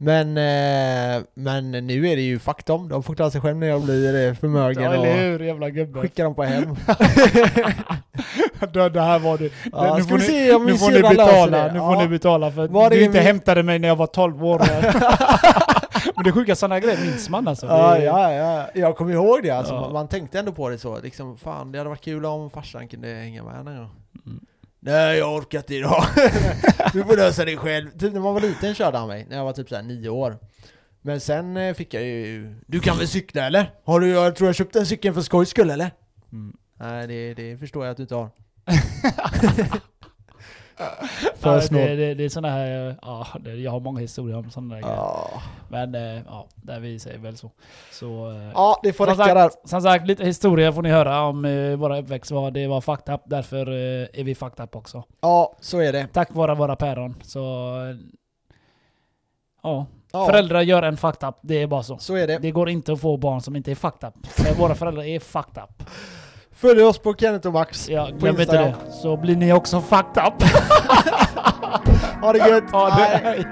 Men, eh, men nu är det ju fuck dem, de får klara sig själv när jag blir förmögen ja, eller hur jävla gubbe. skickar dem på hem. det, det här var det. Ja, nu får ni, nu får ni betala, nu Ja. får ni betala för att du inte hämtade mig när jag var 12 år. Men det sjuka sådana grejer minns man alltså. Ja, ja, ja, jag kommer ihåg det alltså. Ja. Man, man tänkte ändå på det så, liksom fan det hade varit kul om farsan kunde hänga med någon gång. Mm. Nej jag orkar inte idag. du får lösa det själv. Typ när man var liten körde han mig, när jag var typ såhär nio år. Men sen eh, fick jag ju, du kan väl cykla eller? Har du, jag tror jag köpte en cykel för skojs skull eller? Mm. Nej det, det förstår jag att du inte har. Ja, det, det, det är sådana här, ja, det, jag har många historier om sådana där grejer. Ja. Men eh, ja, där vi säger väl så. så eh, ja, det får räcka där. som sagt, lite historia får ni höra om eh, våra uppväxt. Var, det var fucked up, därför är vi fucked up också. Ja, så är det. Tack vare våra päron. Så... Ja. Ja, Föräldrar gör en fucked up, det är bara så. så är det. Det går inte att få barn som inte är fucked up. Våra föräldrar är fucked up. Följ oss på Kenneth och Max. Ja, glöm inte det. Så blir ni också fucked up. Ha det gött! Ha det. Hej.